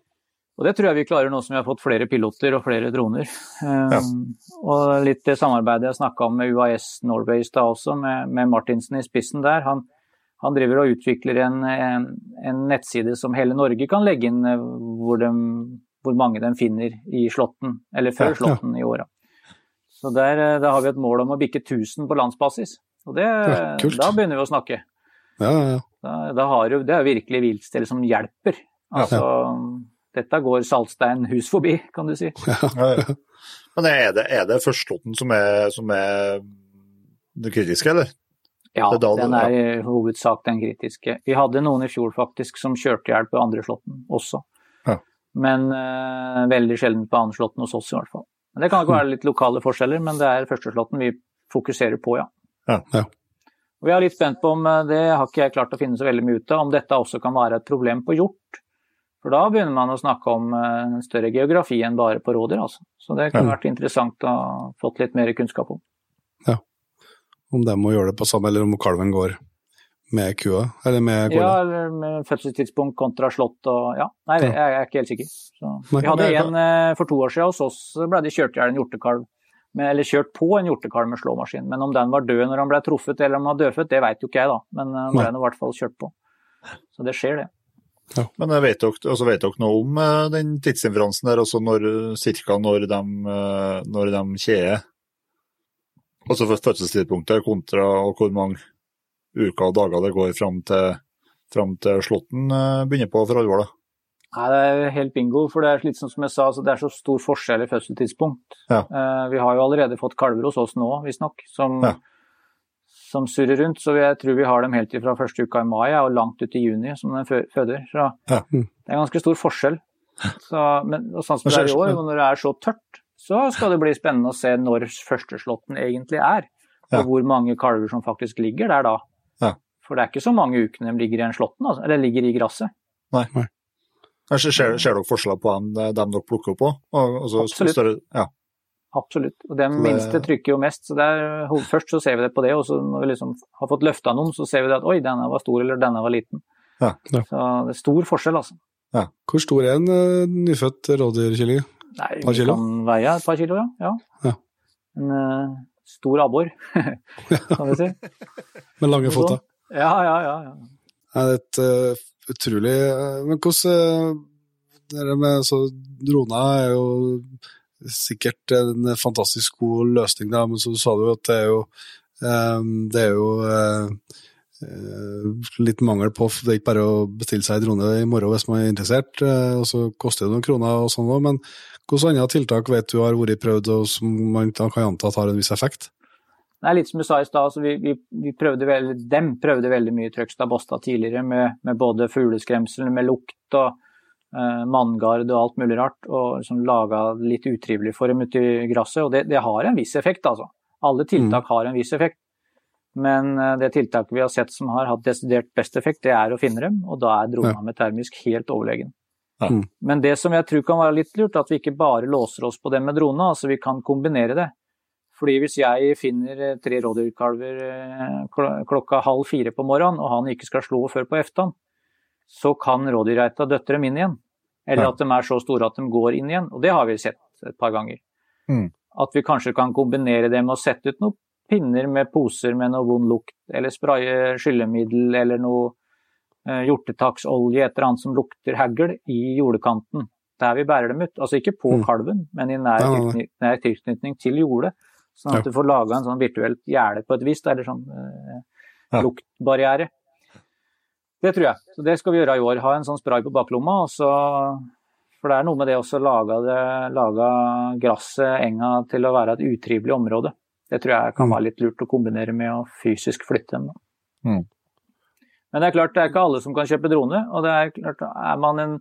Og det tror jeg vi klarer nå som vi har fått flere piloter og flere droner. Um. Og litt det samarbeidet jeg snakka om med UAS Norway i stad også, med, med Martinsen i spissen der. Han, han driver og utvikler en, en, en nettside som hele Norge kan legge inn eh, hvor, de, hvor mange de finner i Slåtten, eller før. Slåtten i åra. Så der, eh, der har vi et mål om å bikke 1000 på landsbasis. Og det, Ja, da begynner vi å snakke. Ja, ja, ja. Da, da har jo, det er virkelig viltstell som hjelper. Altså, Dette går Saltstein hus forbi, kan du si. *laughs* Ja, ja. Men er det, er det førstelåten som er, som er det kritiske, eller? Ja, er den er i hovedsak den kritiske. Vi hadde noen i fjor faktisk som kjørte hjelp på andre slåtten også. Ja. Men uh, veldig sjelden på andre slåtten hos oss i hvert fall. Men Det kan ikke være litt lokale forskjeller, men det er førsteslåtten vi fokuserer på, ja. Ja. Ja. Og Vi er litt spent på om eh, det har ikke jeg klart å finne så veldig mye ut av, om dette også kan være et problem på hjort. For da begynner man å snakke om eh, større geografi enn bare på rådyr, altså. Så det kunne Ja. vært interessant å ha fått litt mer kunnskap om. Om de må gjøre det på samme, eller om kalven går med kua, eller med Ja, eller med fødselstidspunkt kontra slått og ja. Nei, jeg, jeg er ikke helt sikker. Så, vi hadde en eh, for to år siden hos oss, ble de kjørt i hjel en hjortekalv. Med, eller kjørt på en hjortekalv med slåmaskin. Men om den var død når han ble truffet eller om han var dødfødt, det vet jo ikke jeg, da. Men eh, han ble i hvert fall kjørt på. Så det skjer, det. Men jeg vet dere, altså vet dere noe om eh, den tidsinferansen der, altså når, cirka når de, når de kjeder? Altså fødselstidspunktet kontra og hvor mange uker og dager det går fram til, fram til slåtten eh, begynner på for alvor, da. Nei, det er helt bingo, for det er litt som jeg sa, så det er så stor forskjell i fødselstidspunkt. Ja. Eh, vi har jo allerede fått kalver hos oss nå, visstnok, som, Ja. som surrer rundt. Så jeg tror vi har dem helt fra første uka i mai og langt ut i juni som den føder. Så Ja. det er ganske stor forskjell. Så, men, og sånn som det er i år, og når det er så tørt, så skal det bli spennende å se når førsteslåtten egentlig er. Og hvor mange kalver som faktisk ligger der da. Ja. For det er ikke så mange ukene de ligger i en slåtten, altså, eller ligger i gresset. Nei, nei. ser ser dere forskjeller på dem, dem dere plukker opp på? Og, altså, Absolutt. Større, ja. Absolutt. Og de det- minste trykker jo mest. så det er, Først så ser vi det på det, og så når vi liksom har fått løfta noen, så ser vi det at oi, denne var stor, eller denne var liten. Ja. Ja. Så det er stor forskjell, altså. Hvor stor er en uh, nyfødt rådyrkylling? Nei, Par vi kilo? kan veie et par kilo, ja. ja. Ja. En uh, stor abbor, *laughs* kan vi si. Med lange føtter? Ja, ja, ja. ja. Det er et uh, utrolig eh, Men hvordan uh, det med så Droner er jo sikkert en fantastisk god løsning, da, men så sa du at det er jo eh, Det er jo eh, eh, litt mangel på Det er ikke bare å bestille seg en drone i morgen hvis man er interessert, eh, og så koster det noen kroner og sånn òg, men hvilke andre tiltak vet du har vært prøvd og som man kan anta har en viss effekt? Det er litt som du sa i stad, altså vi, vi, vi prøvde veldig, dem prøvde veldig mye Trøgstad Båstad tidligere med, med både fugleskremsel, med lukt og eh, manngard og alt mulig rart, og liksom laga litt utrivelig for dem ute i gresset. Og det, det har en viss effekt, altså. Alle tiltak har en viss effekt. Men eh, det tiltaket vi har sett som har hatt desidert best effekt, det er å finne dem, og da er drona med termisk helt overlegen. Ja. Mm. Men det som jeg tror kan være litt lurt, at vi ikke bare låser oss på det med drone, altså vi kan kombinere det. Fordi hvis jeg finner eh, tre rådyrkalver eh, klokka halv fire på morgenen, og han ikke skal slå før på eftan, så kan rådyrgeita døtte dem inn igjen. Eller Ja. at de er så store at de går inn igjen. Og det har vi sett et par ganger. Mm. At vi kanskje kan kombinere det med å sette ut noen pinner med poser med noe vond lukt, eller spraye skyllemiddel eller noe eh, hjortetaksolje, et eller annet som lukter hagl, i jordekanten. Der vi bærer dem ut. Altså ikke på Mm. kalven, men i nær, tilknytning til jordet. Sånn at Ja. du får laga en sånn virtuelt gjerde på et vis, eller sånn eh, Ja. luktbarriere. Det tror jeg. Så det skal vi gjøre i år. Ha en sånn spray på baklomma. Og så, for det er noe med det også å lage, lage gresset, enga, til å være et utrivelig område. Det tror jeg kan Mm. være litt lurt å kombinere med å fysisk flytte dem. Mm. Men det er klart, det er ikke alle som kan kjøpe drone. Og det er klart, er man en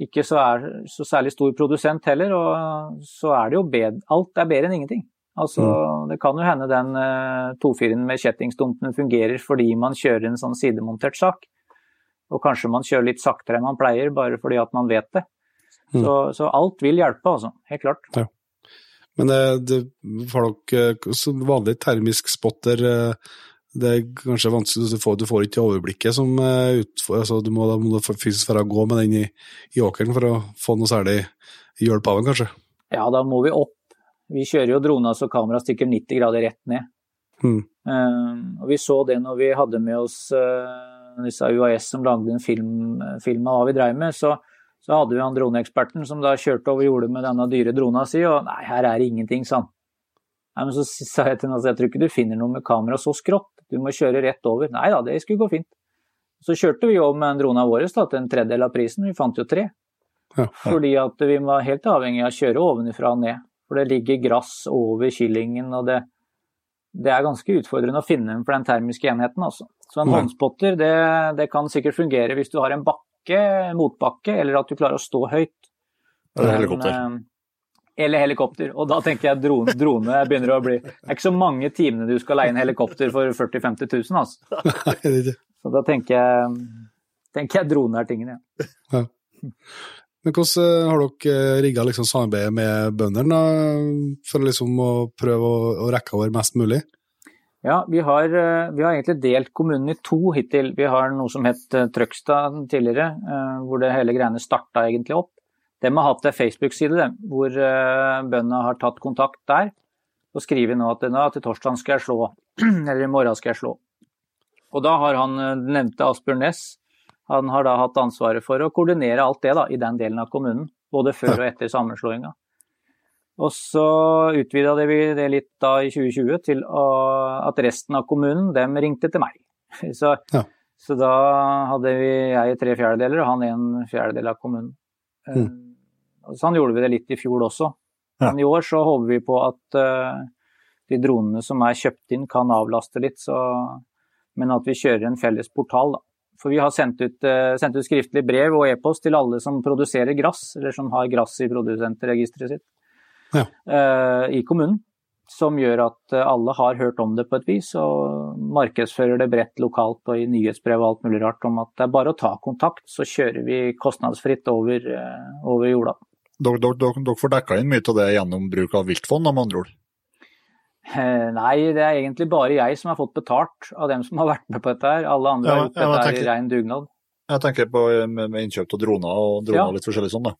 ikke så, er, så særlig stor produsent heller, og så er det jo bedre Alt er bedre enn ingenting. Altså, Det kan jo hende den uh, tofiren med kjettingstumpen fungerer fordi man kjører en sånn sidemontert sak. Og kanskje man kjører litt saktere enn man pleier, bare fordi at man vet det. Mm. Så, så alt vil hjelpe, altså. Helt klart. Men det, det får dere eh, som vanlig termisk spotter, eh, det er kanskje vanskelig, du får, du får ikke overblikket som utfordrer. utfor, altså, du må, Da må du fysisk være gå med den i, i åkeren for å få noe særlig hjelp av den, kanskje. Ja, da må vi opp. Vi kjører jo drona så kameraet stikker 90 grader rett ned. Mm. Uh, og vi så det når vi hadde med oss uh, disse UAS som lagde en film, film av hva vi dreiv med. Så, så hadde vi han droneeksperten som da kjørte over jordet med denne dyre drona si, og nei, her er det ingenting, sa han. Nei, men så sa jeg til ham at jeg tror ikke du finner noe med kamera så skrått, du må kjøre rett over. Nei da, det skulle gå fint. Så kjørte vi over med en drona vår da, til en tredjedel av prisen, vi fant jo tre. Ja, ja. Fordi at vi var helt avhengig av å kjøre ovenifra og ned. For det ligger gress over kyllingen, og det, det er ganske utfordrende å finne den for den termiske enheten. Altså. Så en Ja. håndspotter det, det kan sikkert fungere hvis du har en bakke, motbakke, eller at du klarer å stå høyt. Eller helikopter. Men, Eller helikopter. Og da tenker jeg drone, drone begynner å bli Det er ikke så mange timene du skal leie en helikopter for 40 000-50 000, altså. *laughs* Så da tenker jeg, tenker jeg drone er tingen, ja. Men hvordan eh, har dere rigga liksom samarbeidet med bøndene for liksom å prøve å, rekke over mest mulig? Ja, vi har, eh, vi har egentlig delt kommunen i to hittil. Vi har noe som het eh, Trøgstad tidligere, eh, hvor det hele greiene starta egentlig opp. De har hatt en Facebook-side hvor eh, bøndene har tatt kontakt der og skriver nå at nå, til torsdag skal jeg slå, *clears throat* eller i morgen skal jeg slå. Og da har han eh, nevnte Asbjørn Næss, han har da hatt ansvaret for å koordinere alt det da, i den delen av kommunen. Både før og etter sammenslåinga. Og så utvida vi det litt da i 2020 til å, at resten av kommunen, dem ringte til meg. *laughs* Så, Ja. så da hadde vi, jeg tre fjerdedeler og han en fjerdedel av kommunen. Mm. Eh, Sånn gjorde vi det litt i fjor også. Ja. Men i år så håper vi på at uh, de dronene som er kjøpt inn kan avlaste litt, så, men at vi kjører en felles portal. da. For vi har sendt ut, eh, sendt ut skriftlig brev og e-post til alle som produserer grass, eller som har grass i produsentregisteret sitt Ja. eh, i kommunen. Som gjør at eh, alle har hørt om det på et vis, og markedsfører det bredt lokalt og i nyhetsbrev og alt mulig rart om at det er bare å ta kontakt, så kjører vi kostnadsfritt over, over jorda. Dere, dere, får dekka inn mye av det gjennom bruk av viltfond, med andre ord. Eh, Nei, det er egentlig bare jeg som har fått betalt av dem som har vært med på dette her. Alle andre Ja, har gjort dette her tenker- i ren dugnad. Jeg tenker på eh, med, med innkjøp av droner og droner Ja. litt forskjellig sånn, da.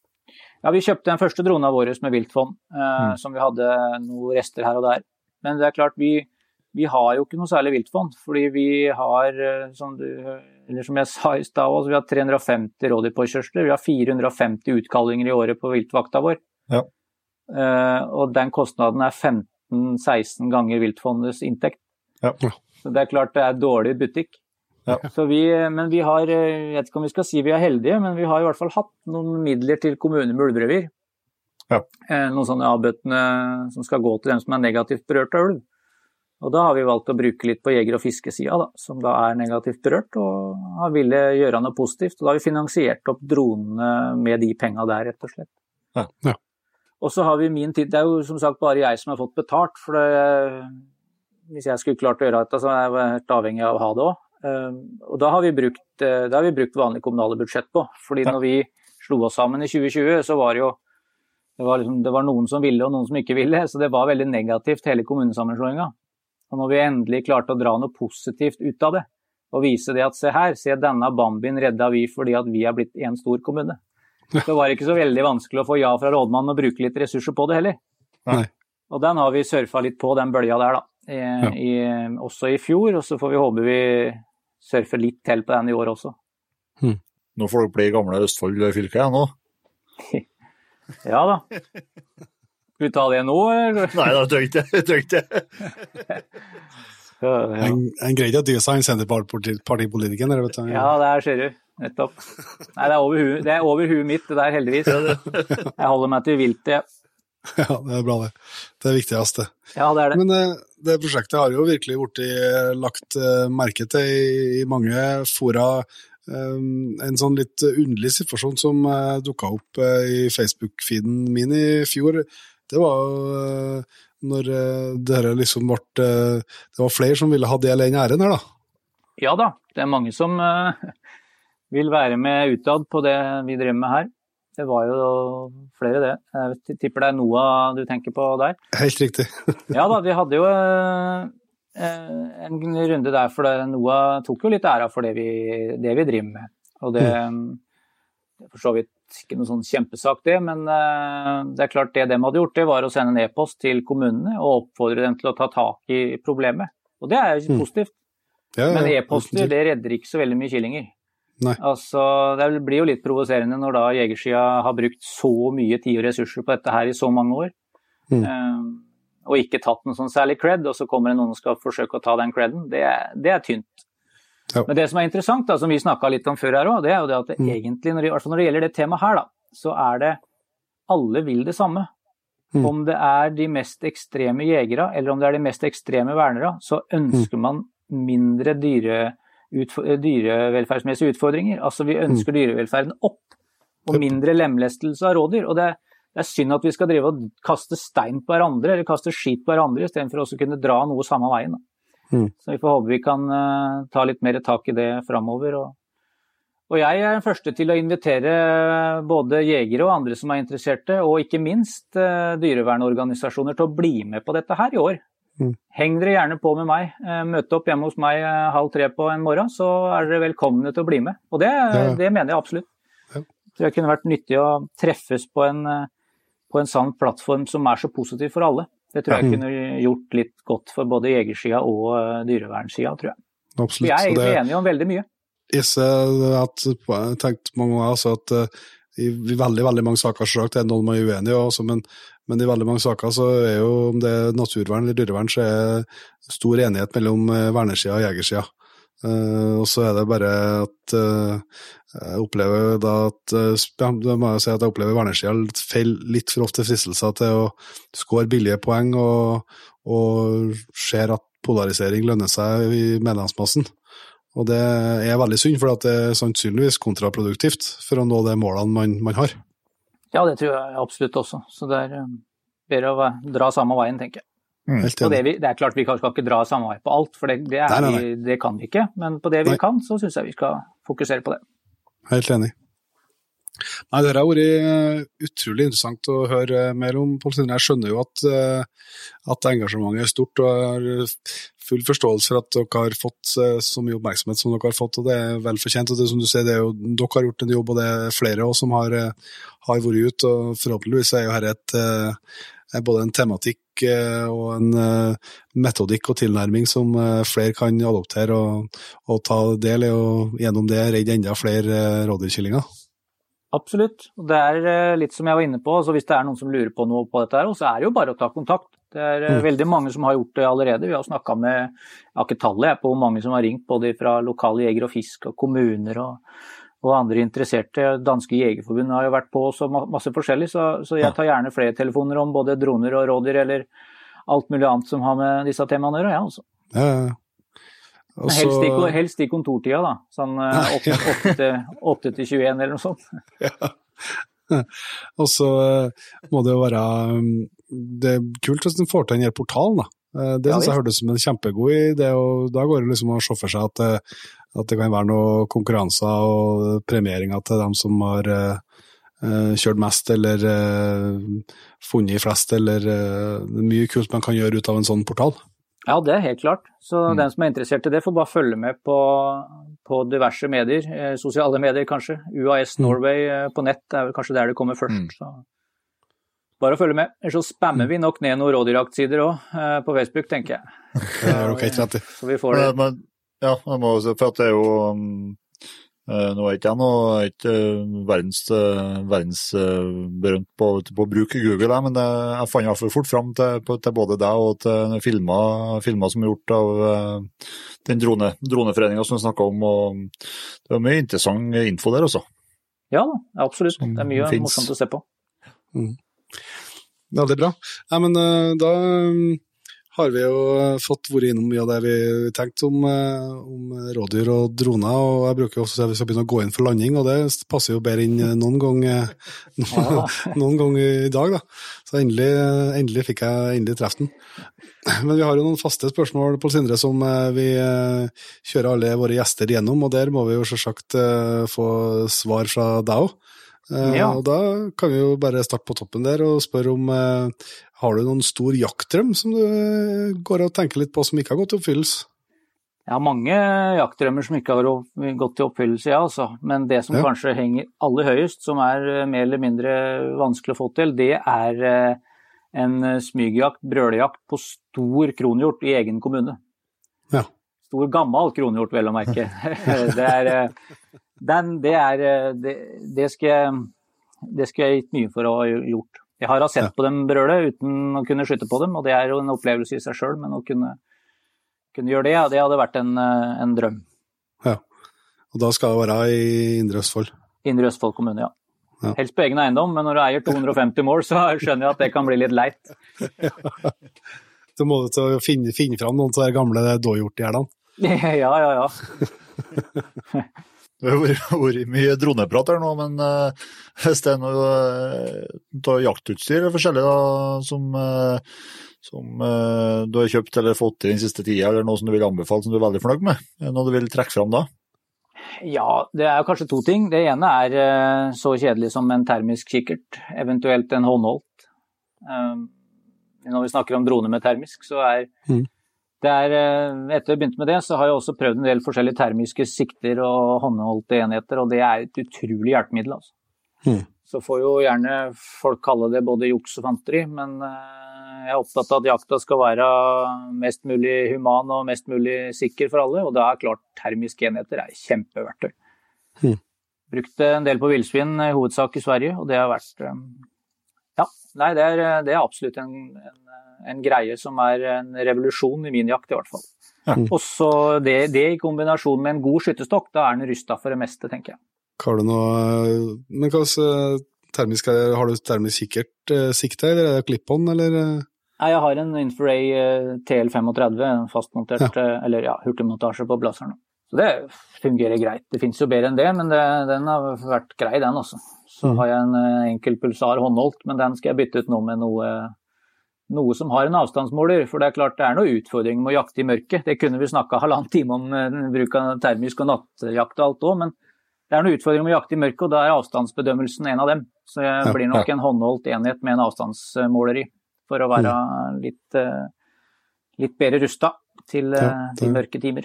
Ja, vi kjøpte den første drona vår med viltfond, eh, Mm. som vi hadde noen rester her og der. Men det er klart, vi, vi har jo ikke noe særlig viltfond, fordi vi har, eh, som, du, eller som jeg sa i stad, altså, vi har 350 rådyrpåkjørsler, vi har 450 utkallinger i året på viltvakta vår. Ja. Eh, og den kostnaden er 15-16 ganger viltfondets inntekt. Ja. Så det er klart det er dårlig butikk. Ja. Så vi, men vi har, eh, jeg vet ikke om vi skal si vi er heldige, men vi har i hvert fall hatt noen midler til kommuner med ulverevir. Ja. Eh, Noen sånne avbøtende som skal gå til dem som er negativt berørt av ulv. Og da har vi valgt å bruke litt på jeger- og fiskesida, da, som da er negativt berørt, og har ville gjøre noe positivt. Og da har vi finansiert opp dronene med de penga der, rett og slett. Ja. Ja. Og så har vi min tid Det er jo som sagt bare jeg som har fått betalt, for det, hvis jeg skulle klart å gjøre dette, så er jeg helt avhengig av å ha det òg. Og da har vi brukt, eh, det har vi brukt vanlig kommunale budsjett på. Fordi når vi slo oss sammen i 2020, så var det jo det var, liksom, det var noen som ville og noen som ikke ville, så det var veldig negativt hele kommunesammenslåinga. Og når vi endelig klarte å dra noe positivt ut av det, og vise det at se her, se denne bambien redda vi fordi at vi er blitt en stor kommune. Så var ikke så veldig vanskelig å få ja fra rådmannen og bruke litt ressurser på det heller. Nei. Og den har vi surfa litt på, den bølja der, da. I, i, også i fjor, og så får vi håpe vi surfer litt til på den i år også. Nå får dere bli gamle Østfold fylke igjen nå. *laughs* Ja da. Skal vi ta det nå, eller? Nei, da trenger jeg det. ikke *laughs* Ja, En, en greit å dy seg, en Senterpartipolitiker. der, vet du. ja der ser du. Nettopp. Nei, det er over huet, det er over huet mitt, det der, heldigvis. Jeg holder meg til viltet, jeg. *laughs* Ja, det er bra, det. Det er det viktigste. Ja, det er det. Men eh, det prosjektet har jo virkelig blitt eh, lagt eh, merke til i, i mange fora. En sånn litt underlig situasjon som uh, dukka opp i Facebook-feeden min i fjor, det var jo eh, når uh, det her liksom ble eh, Det var flere som ville ha del i den æren her, da. Ja da, det er mange som eh, vil være med utad på det vi driver med her. Det var jo flere, det. Jeg tipper det er Noah du tenker på der. Helt riktig. *laughs* Ja da, vi hadde jo eh, eh, en runde der, for NOAH tok jo litt æra for det vi, det vi driver med. Og det, er for så vidt ikke noen sånn kjempesak, det, men eh, det er klart det de hadde gjort, det var å sende en e-post til kommunene og oppfordre dem til å ta tak i problemet. Og det er jo Mm. positivt. Ja, Men e-poster det redder ikke så veldig mye kyllinger. Nei. Altså, det blir jo litt provoserende når da jegersida har brukt så mye tid og ressurser på dette her i så mange år, Mm. Um, og ikke tatt noen sånn særlig cred, og så kommer det noen og skal forsøke å ta den creden. Det, er- det er tynt. Ja. Men det som er interessant, da, som vi snakka litt om før her òg, det er jo det at det Mm. egentlig, når i hvert fall når det gjelder det temaet her, da, så er det alle vil det samme. Mm. Om det er de mest ekstreme jegere, eller om det er de mest ekstreme vernere, så ønsker Mm. man mindre dyre, utfor, dyrevelferdsmessige utfordringer. Altså vi ønsker dyrevelferden opp, og mindre lemlestelse av rådyr. Og det, det er synd at vi skal drive og kaste stein på hverandre, eller kaste skit på hverandre, istedenfor å kunne dra noe samme veien. Da. Mm. Så vi får håpe vi kan eh, ta litt mer tak i det framover. Og, og jeg er den første til å invitere både jegere og andre som er interesserte, og ikke minst uh, dyrevernorganisasjoner til å bli med på dette her i år. Mm. Heng dere gjerne på med meg. Eh, Møte opp hjemme hos meg eh, halv tre på en morgen, så er dere velkomne til å bli med. Og det, Ja. det mener jeg absolutt. Ja. tror det kunne vært nyttig å treffes på en, eh, på en sann plattform som er så positiv for alle. Det tror jeg kunne gjort litt godt for både jegersida og uh, dyrevernsida, tror jeg. Vi er egentlig det- enige om veldig mye. At, jeg har tenkt mange ganger altså at eh, i, veldig veldig mange saker selvsagt er det noen man er uenig i, også, men, men i veldig mange saker så er jo om det er naturvern eller dyrevern, så er stor enighet mellom eh, vernersida og jegersida. Eh, og så er det bare at uh, jeg opplever da at eh, ja, da må jeg si at jeg opplever vernersida faller litt for ofte fristelser til å score billige poeng, og, og ser at polarisering lønner seg i medlemsmassen. Og det er veldig synd, for det er sannsynligvis kontraproduktivt for å nå de målene man, man har. Ja, det tror jeg absolutt også. Så det er bedre å dra samme veien, tenker jeg. Og det, vi, det er klart vi kan, skal ikke dra samme vei på alt, for det, det, er, Nei, nei, Vi, det kan vi ikke. Men på det vi Nei. kan, så syns jeg vi skal fokusere på det. Helt enig. Nei, Det har vært eh, utrolig interessant å høre mer om. Pål Jeg skjønner jo at, eh, at engasjementet er stort, og jeg har full forståelse for at dere har fått eh, så mye oppmerksomhet som dere har fått, og det er vel fortjent. og det, som du sier, det er jo, Dere har gjort en jobb, og det er flere også som har, eh, har vært ute. og Forhåpentligvis er jo dette et, eh, både en tematikk eh, og en eh, metodikk og tilnærming som eh, flere kan adoptere og, og ta del i, og gjennom det redde enda flere rådyrkillinger. Absolutt. Og det er litt som jeg var inne på, så hvis det er noen som lurer på noe på dette, her, så er det jo bare å ta kontakt. Det er Mm. veldig mange som har gjort det allerede. Vi har snakka med jeg har ikke tallet på hvor mange som har ringt, både fra lokale jeger og fisk og kommuner og, og andre interesserte. Danske jegerforbund har jo vært på også, og masse forskjellig, så, så jeg tar gjerne flere telefoner om både droner og rådyr eller alt mulig annet som har med disse temaene å gjøre. Ja, altså. Ja, ja, ja. Og Men så- helst, i, helst i kontortida, da. Sånn Ja. 8 til 21 eller noe sånt. *laughs* *laughs* Og så eh, må det jo være um, Det er kult hvis en får til den her portalen, da. Eh, Det Ja, synes jeg hørtes som en kjempegod idé, og da går det liksom å se for seg at, at det kan være noen konkurranser og premieringer til dem som har eh, eh, kjørt mest eller eh, funnet flest, eller det er mye kult man kan gjøre ut av en sånn portal. Ja, det er helt klart. Så Mm. den som er interessert i det, får bare følge med på, på diverse medier. Eh, sosiale medier, kanskje. UAS Mm. Norway eh, på nett er vel kanskje der det kommer først. Mm. Så bare å følge med. Ellers så spammer Mm. vi nok ned noen rådyraktsider òg eh, på Facebook, tenker jeg. *laughs* Det har dere helt rett i. Så vi får det. Men, men, ja, jeg må for at det er jo um, eh, Nå er ikke jeg noe er ikke eh, verdens, verdensberømt eh, berømt på, på å bruke Google, men det, jeg fant i hvert fall fort fram til, på, til både deg og til filmer, filmer som er gjort av den drone, droneforeninga som vi snakka om. og Det var mye interessant info der også. Ja absolutt. Det er mye Som finnes. morsomt å se på. Veldig bra. Nei, men da um, har vi jo fått vært innom mye av det vi tenkte om, eh, om rådyr og droner, og jeg bruker jo også at vi skal begynne å gå inn for landing, og det passer jo bedre inn noen gang, eh, *laughs* noen, noen gang i dag, da. Så endelig, endelig fikk jeg endelig truffet den. Men vi har jo noen faste spørsmål, Paul Sindre, som eh, vi kjører alle våre gjester gjennom, og der må vi jo selvsagt få svar fra deg òg. Ja. Og da kan vi jo bare starte på toppen der og spørre om har du noen stor jaktdrøm som du eh, går og tenker litt på som ikke har gått i oppfyllelse? Jeg har mange jaktdrømmer som ikke har gått i oppfyllelse, ja, altså. Men det som Ja. kanskje henger aller høyest, som er eh, mer eller mindre vanskelig å få til, det er eh, en smygjakt, brølejakt, på stor kronhjort i egen kommune. Ja. Stor gammel kronhjort, vel å merke. *laughs* det er, den, det, er det, det, skal jeg, det skal jeg gitt mye for å ha gjort. Jeg har sett Ja. på dem brøle uten å kunne skyte på dem, og det er jo en opplevelse i seg sjøl, men å kunne, kunne gjøre det, ja, det hadde vært en, eh, en drøm. Og da skal det være i Indre Østfold. Indre Østfold kommune, ja. Ja. Helst på egen eiendom, men når du eier 250 mål, så *laughs* skjønner jeg at det kan bli litt leit. *laughs* Du må til å finne, finne fram noen av de gamle dåhjortgjerdene. *laughs* Ja, ja, ja. Det har vært- mye droneprat her nå, men eh, hvis det er noe uh, jaktutstyr eller forskjellig da, som, eh, som eh, du har kjøpt eller fått i den siste tida, eller noe som du vil anbefale som du er veldig fornøyd med, er noe du vil trekke fram da? Ja, det er kanskje to ting. Det ene er eh, så kjedelig som en termisk kikkert, eventuelt en håndholdt. Når vi snakker om drone med termisk, så er Mhm. Er, eh, Etter jeg begynte med det, så har jeg også prøvd en del forskjellige termiske sikter og håndholdte enheter, og det er et utrolig hjelpemiddel. altså. Mm. Så får jo gjerne folk kalle det både juks og fanteri, men eh, jeg er opptatt av at jakta skal være mest mulig human og mest mulig sikker for alle, og da er klart termiske enheter er kjempeverktøy. Mm. Brukte en del på villsvin, i hovedsak i Sverige, og det har vært eh, Ja, nei, det er, det er absolutt en, en, en greie som er en revolusjon i min jakt, i hvert fall. Ja. Og så det, det i kombinasjon med en god skytterstokk, da er den rusta for det meste, tenker jeg. Har du noe Men hva slags termisk er? Har du termisk kikkert eh, sikte, eller er det clip-on, eller? eh? Nei, jeg har en Infraray eh, TL35, en fastmontert, Ja. eh, eller ja, hurtigmontasje på blazeren. Så det fungerer greit. Det finnes jo bedre enn det, men det, den har vært grei, den også. Så mm. har jeg en eh, enkel pulsar håndholdt, men den skal jeg bytte ut nå med noe, noe som har en avstandsmåler. For det er klart det er noen utfordringer med å jakte i mørket. Det kunne vi snakka halvannen time om eh, bruk av termisk og nattjakt og alt òg, men det er noen utfordringer med å jakte i mørket, og da er avstandsbedømmelsen en av dem. Så jeg Ja, blir nok en håndholdt enhet med en avstandsmåler i, for å være litt, eh, litt bedre rusta til, de Ja, det- mørke timer.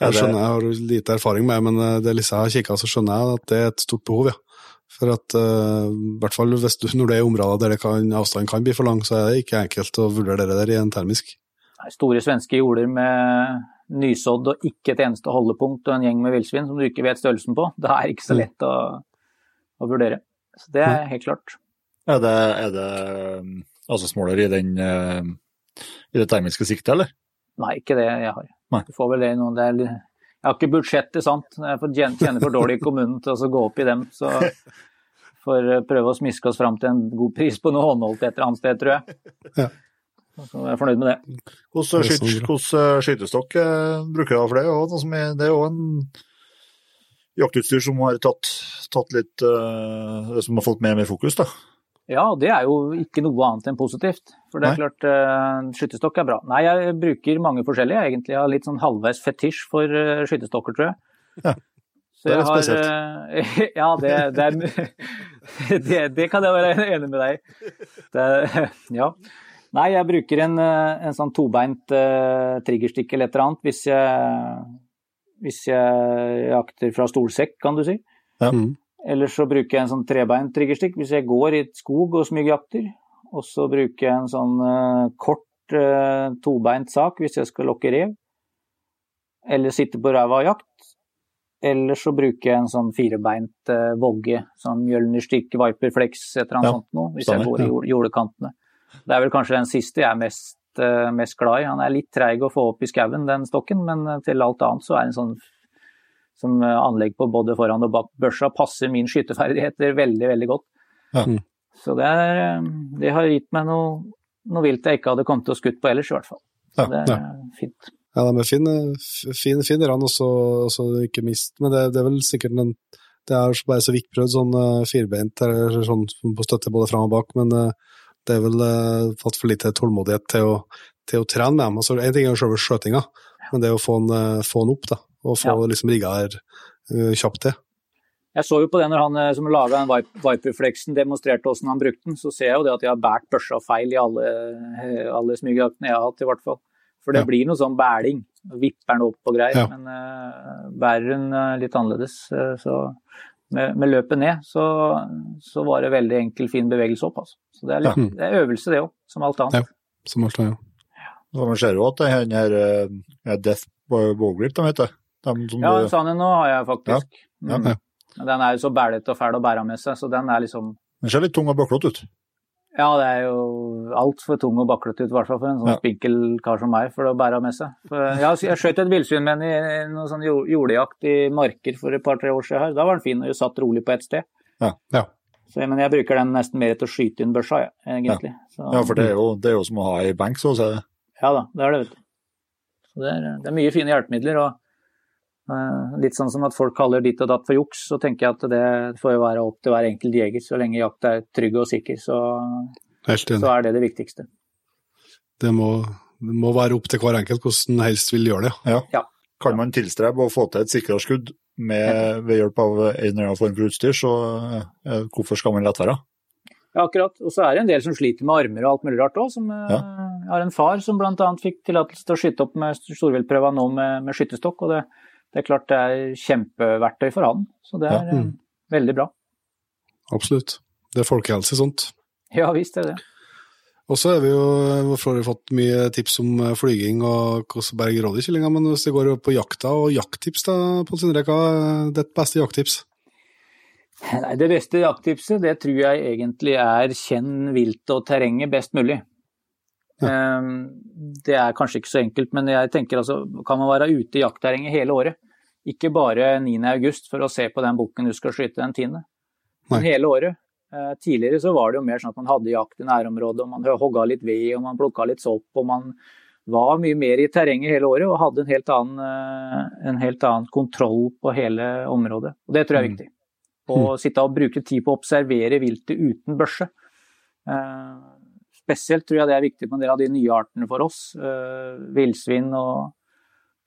Jeg skjønner, jeg har lite erfaring med det, men eh, det Lisse har kikka, så skjønner jeg at det er et stort behov, ja. For at, uh, i hvert fall hvis du, når det er områder der det kan, avstanden kan bli for lang, så er det ikke enkelt å vurdere det der i en termisk. Nei, Store svenske jorder med nysådd og ikke et eneste holdepunkt og en gjeng med villsvin som du ikke vet størrelsen på. Det er ikke så lett å, å vurdere. Så det er helt klart. Er det, er det altså avstandsmåler i, den, eh, i det termiske siktet, eller? Nei, ikke det jeg har. Nei. Du får vel det i Det er, litt- jeg har ikke budsjettet, sant. Jeg tjene for dårlig i kommunen til å gå opp i dem. Så *laughs* får eh, prøve å smiske oss fram til en god pris på noe håndholdt et eller annet sted, tror jeg. Ja. Så jeg er fornøyd med det. Hvordan er skyt, eh, skytestokk eh, bruker du for det? noe som Det er jo en jaktutstyr som har tatt, tatt litt eh, Som har fått mer og mer fokus, da. Ja, det er jo ikke noe annet enn positivt. For det er Nei. klart, uh, skytestokk er bra. Nei, jeg bruker mange forskjellige, egentlig. Jeg har litt sånn halvveis fetisj for uh, skyttestokker, tror jeg. Ja, det er litt har, spesielt. eh, *laughs* ja, det, det, er, *laughs* det, det kan jeg være enig med deg i. *laughs* Ja. Nei, jeg bruker en, eh, en sånn tobeint uh, triggerstikk eller et eller annet hvis jeg, hvis jeg jakter fra stolsekk, kan du si. Ja. Mm. Eller så bruker jeg en sånn trebeint triggerstikk hvis jeg går i et skog og smygjakter. Og så bruker jeg en sånn uh, kort uh, tobeint sak hvis jeg skal lokke rev. Eller sitte på ræva og jakt. Eller så bruker jeg en sånn firebeint uh, vogge, sånn Mjølnerstikk, Viperflex, et eller annet Ja, sånt noe, hvis jeg går i jord- jordekantene. Det er vel kanskje den siste jeg er mest, mest glad i. Han er litt treig å få opp i skauen, den stokken, men til alt annet så er det en sånn som eh, anlegg på både foran og bak børsa passer min skytterferdigheter veldig, veldig godt. Ja. Mm. Så det, er, eh, det har gitt meg noe, noe vilt jeg ikke hadde kommet til å skutt på ellers, i hvert fall. Så Ja, det er fint. Ja, de er fine, fine, fine rann også, også ikke mist. Men det, det er vel sikkert en Det er bare så vidt prøvd sånn uh, firbeint eller sånn på støtte både fram og bak, men eh, det er vel uh, fått for lite tålmodighet til å, til å trene med dem. Altså, en ting er jo selve skjøtinga, men det er å få den, eh, få den opp, da. Og få Ja. liksom rigga her uh, kjapt til. Jeg så jo på det når han eh, som laga den Viperflexen demonstrerte hvordan han brukte den, så ser jeg jo det at jeg har båret børsa feil i alle, eh, alle smygejaktene jeg har hatt, i hvert fall. For det Ja. blir noe sånn bæling. Vipper den opp og greier. Ja. Men uh, bærer den litt annerledes. så med, med løpet ned så, så var det veldig enkel, fin bevegelse opp. Altså. Så det er, litt, Ja. det er øvelse, det òg, som alt annet. Ja. Som alt annet. ja. man ser jo at den her eh, Death Bowgrip, de heter de som Ja, du- sånn en nå har jeg faktisk. Ja, Mm. ja. Den er jo så bælete og fæl å bære med seg, så den er liksom Den ser litt tung og bøklete ut. Ja, det er jo altfor tung og baklete ut, i hvert fall for en sånn Ja. spinkel kar som meg, for å bære med seg. For jeg, jeg skjøt et villsvin med den i noe sånn jordejakt i marker for et par-tre år siden her. Da var den fin og satt rolig på ett sted. Ja. Så, men jeg bruker den nesten mer til å skyte inn børsa, jeg, egentlig. Så, Ja, for det er jo, det er jo som å ha ei benk, så å si. Ja da, det er det, vet du. Så det er, det er mye fine hjelpemidler. og Litt sånn som at folk kaller ditt og datt for juks, så tenker jeg at det får jo være opp til hver enkelt jeger. Så lenge jakt er trygg og sikker, så, så er det det viktigste. Det må, det må være opp til hver enkelt hvordan helst vil gjøre det. Ja. Ja. Kan man tilstrebe å få til et sikrere skudd med, ved hjelp av en eller annen form for utstyr, så eh, hvorfor skal man la være? Ja, akkurat. Og så er det en del som sliter med armer og alt mulig rart òg. Ja. Jeg har en far som bl.a. fikk tillatelse til å skyte opp med storviltprøva nå med, med skyttestokk. Og det, det er klart det er kjempeverktøy for han. Så det er Ja. mm. veldig bra. Absolutt. Det er folkehelse sånt. Ja visst er det. Og så har vi jo har vi fått mye tips om eh, flyging og hvordan berge rådyrkillinga, men hvis det går på jakta og jakttips, da, Pål Sindre, hva er ditt beste jakttips? Nei, Det beste jakttipset det tror jeg egentlig er kjenn viltet og terrenget best mulig. Ehm, Det er kanskje ikke så enkelt, men jeg tenker altså, kan man være ute i jaktterrenget hele året? Ikke bare 9. august for å se på den bukken du skal skyte den 10., men hele året. Eh, Tidligere så var det jo mer sånn at man hadde jakt i nærområdet, og man hogga litt ved og man plukka litt sopp. og man var mye mer i terrenget hele året og hadde en helt annen, eh, en helt annen kontroll på hele området. Og Det tror jeg er viktig. Å sitte og bruke tid på å observere viltet uten børse. Spesielt tror jeg det er viktig på en del av de nye artene for oss. Uh, Villsvin og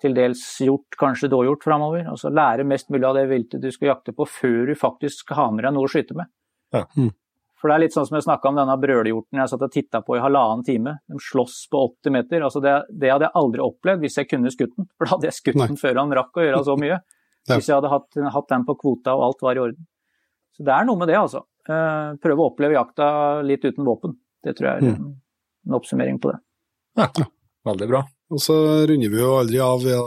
til dels hjort, kanskje dåhjort framover. Altså lære mest mulig av det viltet du skal jakte på før du faktisk skal ha med deg noe å skyte med. Ja. For det er litt sånn som jeg snakka om denne brølehjorten jeg satt og titta på i halvannen time. De slåss på 80 meter. Altså det, det hadde jeg aldri opplevd hvis jeg kunne skutt den. For da hadde jeg skutt den før han rakk å gjøre så mye. *laughs* Ja. Hvis jeg hadde hatt, hatt den på kvota og alt var i orden. Så det er noe med det, altså. Eh, Prøve å oppleve jakta litt uten våpen. Det tror jeg er Mm. en oppsummering på det. Ja, Veldig bra. Og så runder vi jo aldri av ja,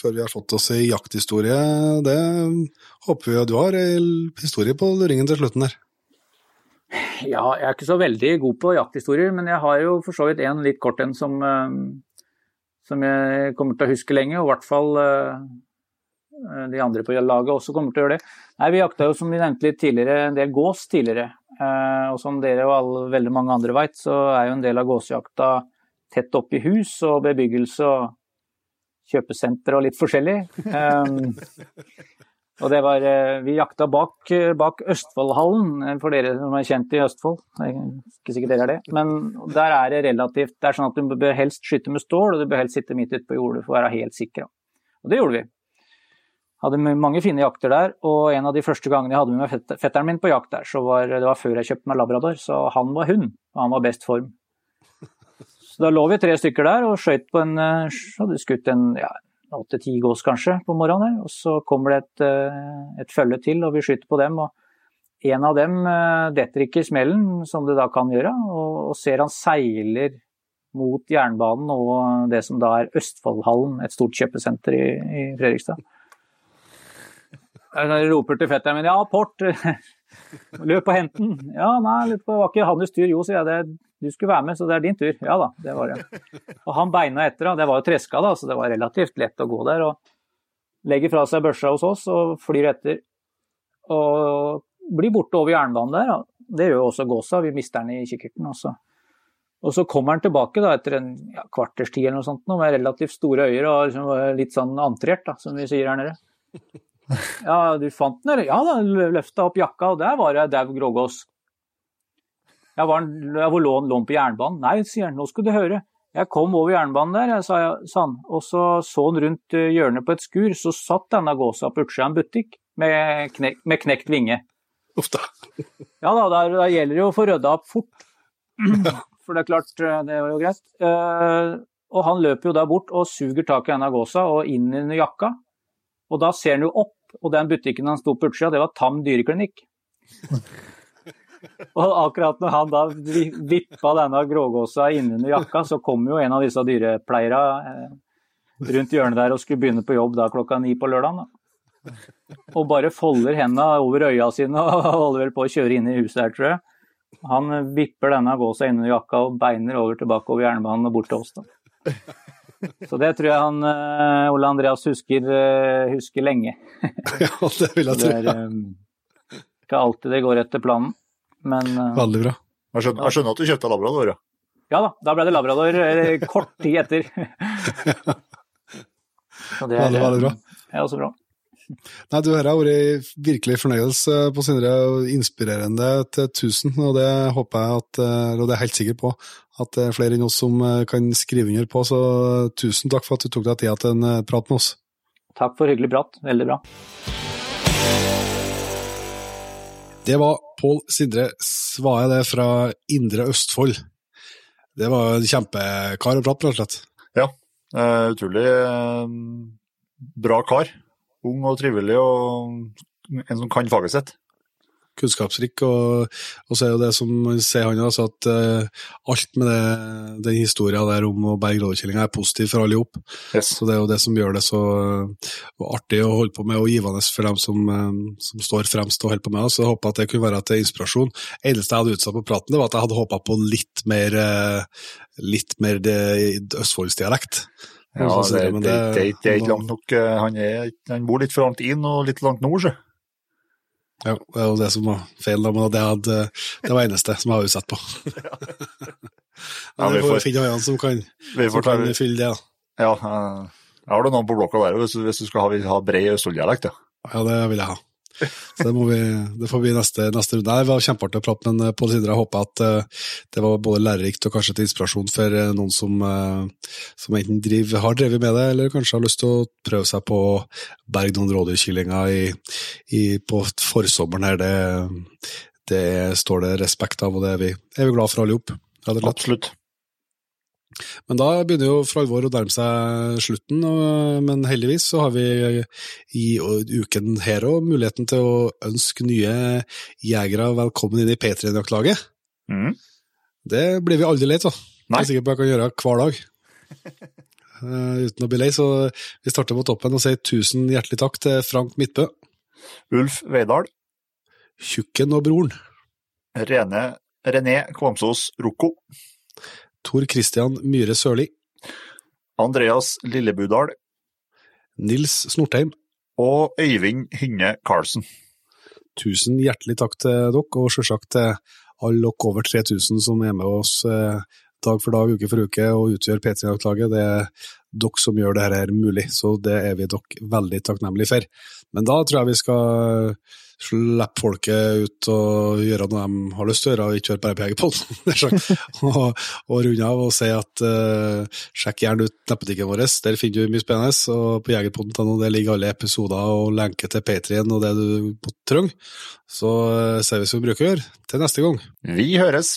før vi har fått oss ei jakthistorie. Det håper vi at du har ei historie på luringen til slutten der. Ja, jeg er ikke så veldig god på jakthistorier, men jeg har jo for så vidt en litt kort en som, eh, som jeg kommer til å huske lenge, og i hvert fall eh, de andre på laget også kommer til å gjøre det. Nei, Vi jakta jo, som vi nevnte litt tidligere, en del gås tidligere. Eh, Og som dere og alle, veldig mange andre veit, så er jo en del av gåsejakta tett oppi hus og bebyggelse og kjøpesenter og litt forskjellig. Um, *laughs* og det var, eh, Vi jakta bak, eh, bak Østfoldhallen, eh, for dere som er kjent i Østfold. Jeg er ikke sikkert dere er det. Men der er det relativt Det er sånn at du bør helst skyte med stål, og du bør helst sitte midt ute på jordet for å være helt sikker. Og det gjorde vi. Hadde mange fine jakter der, og en av de første gangene jeg hadde med fetteren min på jakt der, så var det var før jeg kjøpte meg labrador, så han var hund, og han var best form. Så da lå vi tre stykker der og skjøt på en så Hadde skutt en ja, åtte-ti gås kanskje på morgenen og så kommer det et, eh, et følge til, og vi skyter på dem. og en av dem eh, detter ikke i smellen, som det da kan gjøre, og, ser han seiler mot jernbanen og det som da er Østfoldhallen, et stort kjøpesenter i Fredrikstad. Jeg roper til fetteren min ja, Port, *laughs* løp og hent den. Ja, nei, det var ikke hans tur. Jo, sier jeg, du skulle være med, så det er din tur. Ja da, det var det. Og han beina etter, det var jo treska, da, så det var relativt lett å gå der. og Legger fra seg børsa hos oss og flyr etter. Og blir borte over jernbanen der. Det gjør jo også gåsa, vi mister den i kikkerten også. Og så kommer han tilbake da, etter en ja, kvarters tid eller noe sånt, med relativt store øyer og liksom, litt sånn antrert, da, som vi sier her nede. Ja, du fant den, eller? Ja da, løfta opp jakka, og der var det ei dau grågås. Jeg var jeg var lån, lå den? Lå den på jernbanen? Nei, sier han, nå skal du høre. Jeg kom over jernbanen der, sa, jeg, han, og så så han rundt eh, hjørnet på et skur, så satt denne gåsa på utsida av en butikk med, knek, med knekt vinge. Uff da. Ja da, da, da gjelder det jo å få rydda opp fort. For det er klart, eh, det var jo greit. Eh, og han løper jo da bort og suger tak i denne gåsa og inn under jakka. Og da ser han jo opp, og den butikken han sto på utsida, det var Tam dyreklinikk. *laughs* og akkurat når han da vi- vippa denne grågåsa innunder jakka, så kom jo en av disse dyrepleierne eh, rundt hjørnet der og skulle begynne på jobb da klokka ni på lørdagen. Da. Og bare folder hendene over øya sine og holder vel på å kjøre inn i huset her, tror jeg. Han vipper denne gåsa innunder jakka og beiner over tilbake over jernbanen og bort til oss. da. Så det tror jeg han eh, Ole Andreas husker, eh, husker lenge. *laughs* Ja, det vil jeg tro. Det er eh, ikke alltid det går etter planen, men Veldig bra. Jeg skjønner, jeg skjønner at du kjøpte labrador, ja. ja da, da ble det labrador kort tid etter. *laughs* Så det er, Veldig, veldig bra. Det er også bra. Nei, du, Dette har vært virkelig fornøyelse på Sindre, og inspirerende til tusen. Og det håper jeg at, eh, og det er jeg helt sikker på, at det er flere enn oss som eh, kan skrive under på. Så tusen takk for at du tok deg tida til en eh, prat med oss. Takk for hyggelig prat. Veldig bra. Det var Pål Sindre Svae, det fra Indre Østfold. Det var en kjempekar å prate med, rett og slett. Ja, utrolig bra kar. Ung og trivelig, og en som kan faget sitt. kunnskapsrik, og, og så er jo det som sier han altså at uh, alt med det, den historia der om å berge rådkjellinga er positivt for alle hop. Yes. Så det er jo det som gjør det så uh, artig å holde på med, og givende for dem som, eh, som står fremst og holder på med det. Så jeg håper at det kunne være til inspirasjon. Eneste jeg hadde utsatt på praten, det var at jeg hadde håpa på litt mer, uh, litt mer østfoldsdialekt. Ja, det, det, det, det er ikke langt nok. eh, Han, er, han bor litt for langt inn og litt langt nord, så. Ja, det er jo det som var feil, da, men det, hadde, det var eneste som jeg hadde utsatt på. *laughs* Ja, Men vi får finne øynene som kan, som kan fylle det. da. ja, eh, jeg har du noen på blokka der hvis, hvis du skal ha, ha bred Østfold-dialekt. Ja. Ja, det vil jeg ha. Så det, vi, det får bli neste, neste runde. Det var kjempeartig å prate med en Pål Sindre. Jeg håper at eh, det var både lærerikt og kanskje til inspirasjon for eh, noen som, eh, som enten driver, har drevet med det, eller kanskje har lyst til å prøve seg på å berge noen rådyrkyllinger på forsommeren her. Det, det står det respekt av, og det er vi, er vi glad for alle slett. Absolutt. Men da begynner jo for alvor å nærme seg slutten, men heldigvis så har vi i uken her òg muligheten til å ønske nye jegere velkommen inn i P3-jaktlaget. Mm. Det blir vi aldri lei av. Jeg er sikker på at jeg kan gjøre hver dag. Uh, *laughs* uten å bli lei, så vi starter på toppen og sier tusen hjertelig takk til Frank Midtbø, Ulf Veidal, Tjukken og broren, Rene, René Kvamsås Rocco, Tor Christian Myhre Sørli, Andreas Lillebudal. Nils Snortheim, og Øyvind Hynge Karlsen. Tusen hjertelig takk til dere, og selvsagt til alle dere over 3000 som er med oss eh, dag for dag, uke for uke, og utgjør P3-jaktlaget. Det er dere som gjør dette her mulig, så det er vi dere veldig takknemlige for. Men da tror jeg vi skal slippe folket ut og gjøre noe de har lyst til å gjøre, og ikke høre bare på Jegerpodden. *laughs* og, og runde av og si at uh, sjekk gjerne ut nettbutikken vår, der finner du mye spennende. Og på jegerpodden.no ligger alle episoder og lenker til Patrien og det du trenger. Så uh, ser vi som vi bruker å gjøre. Til neste gang. Vi høres!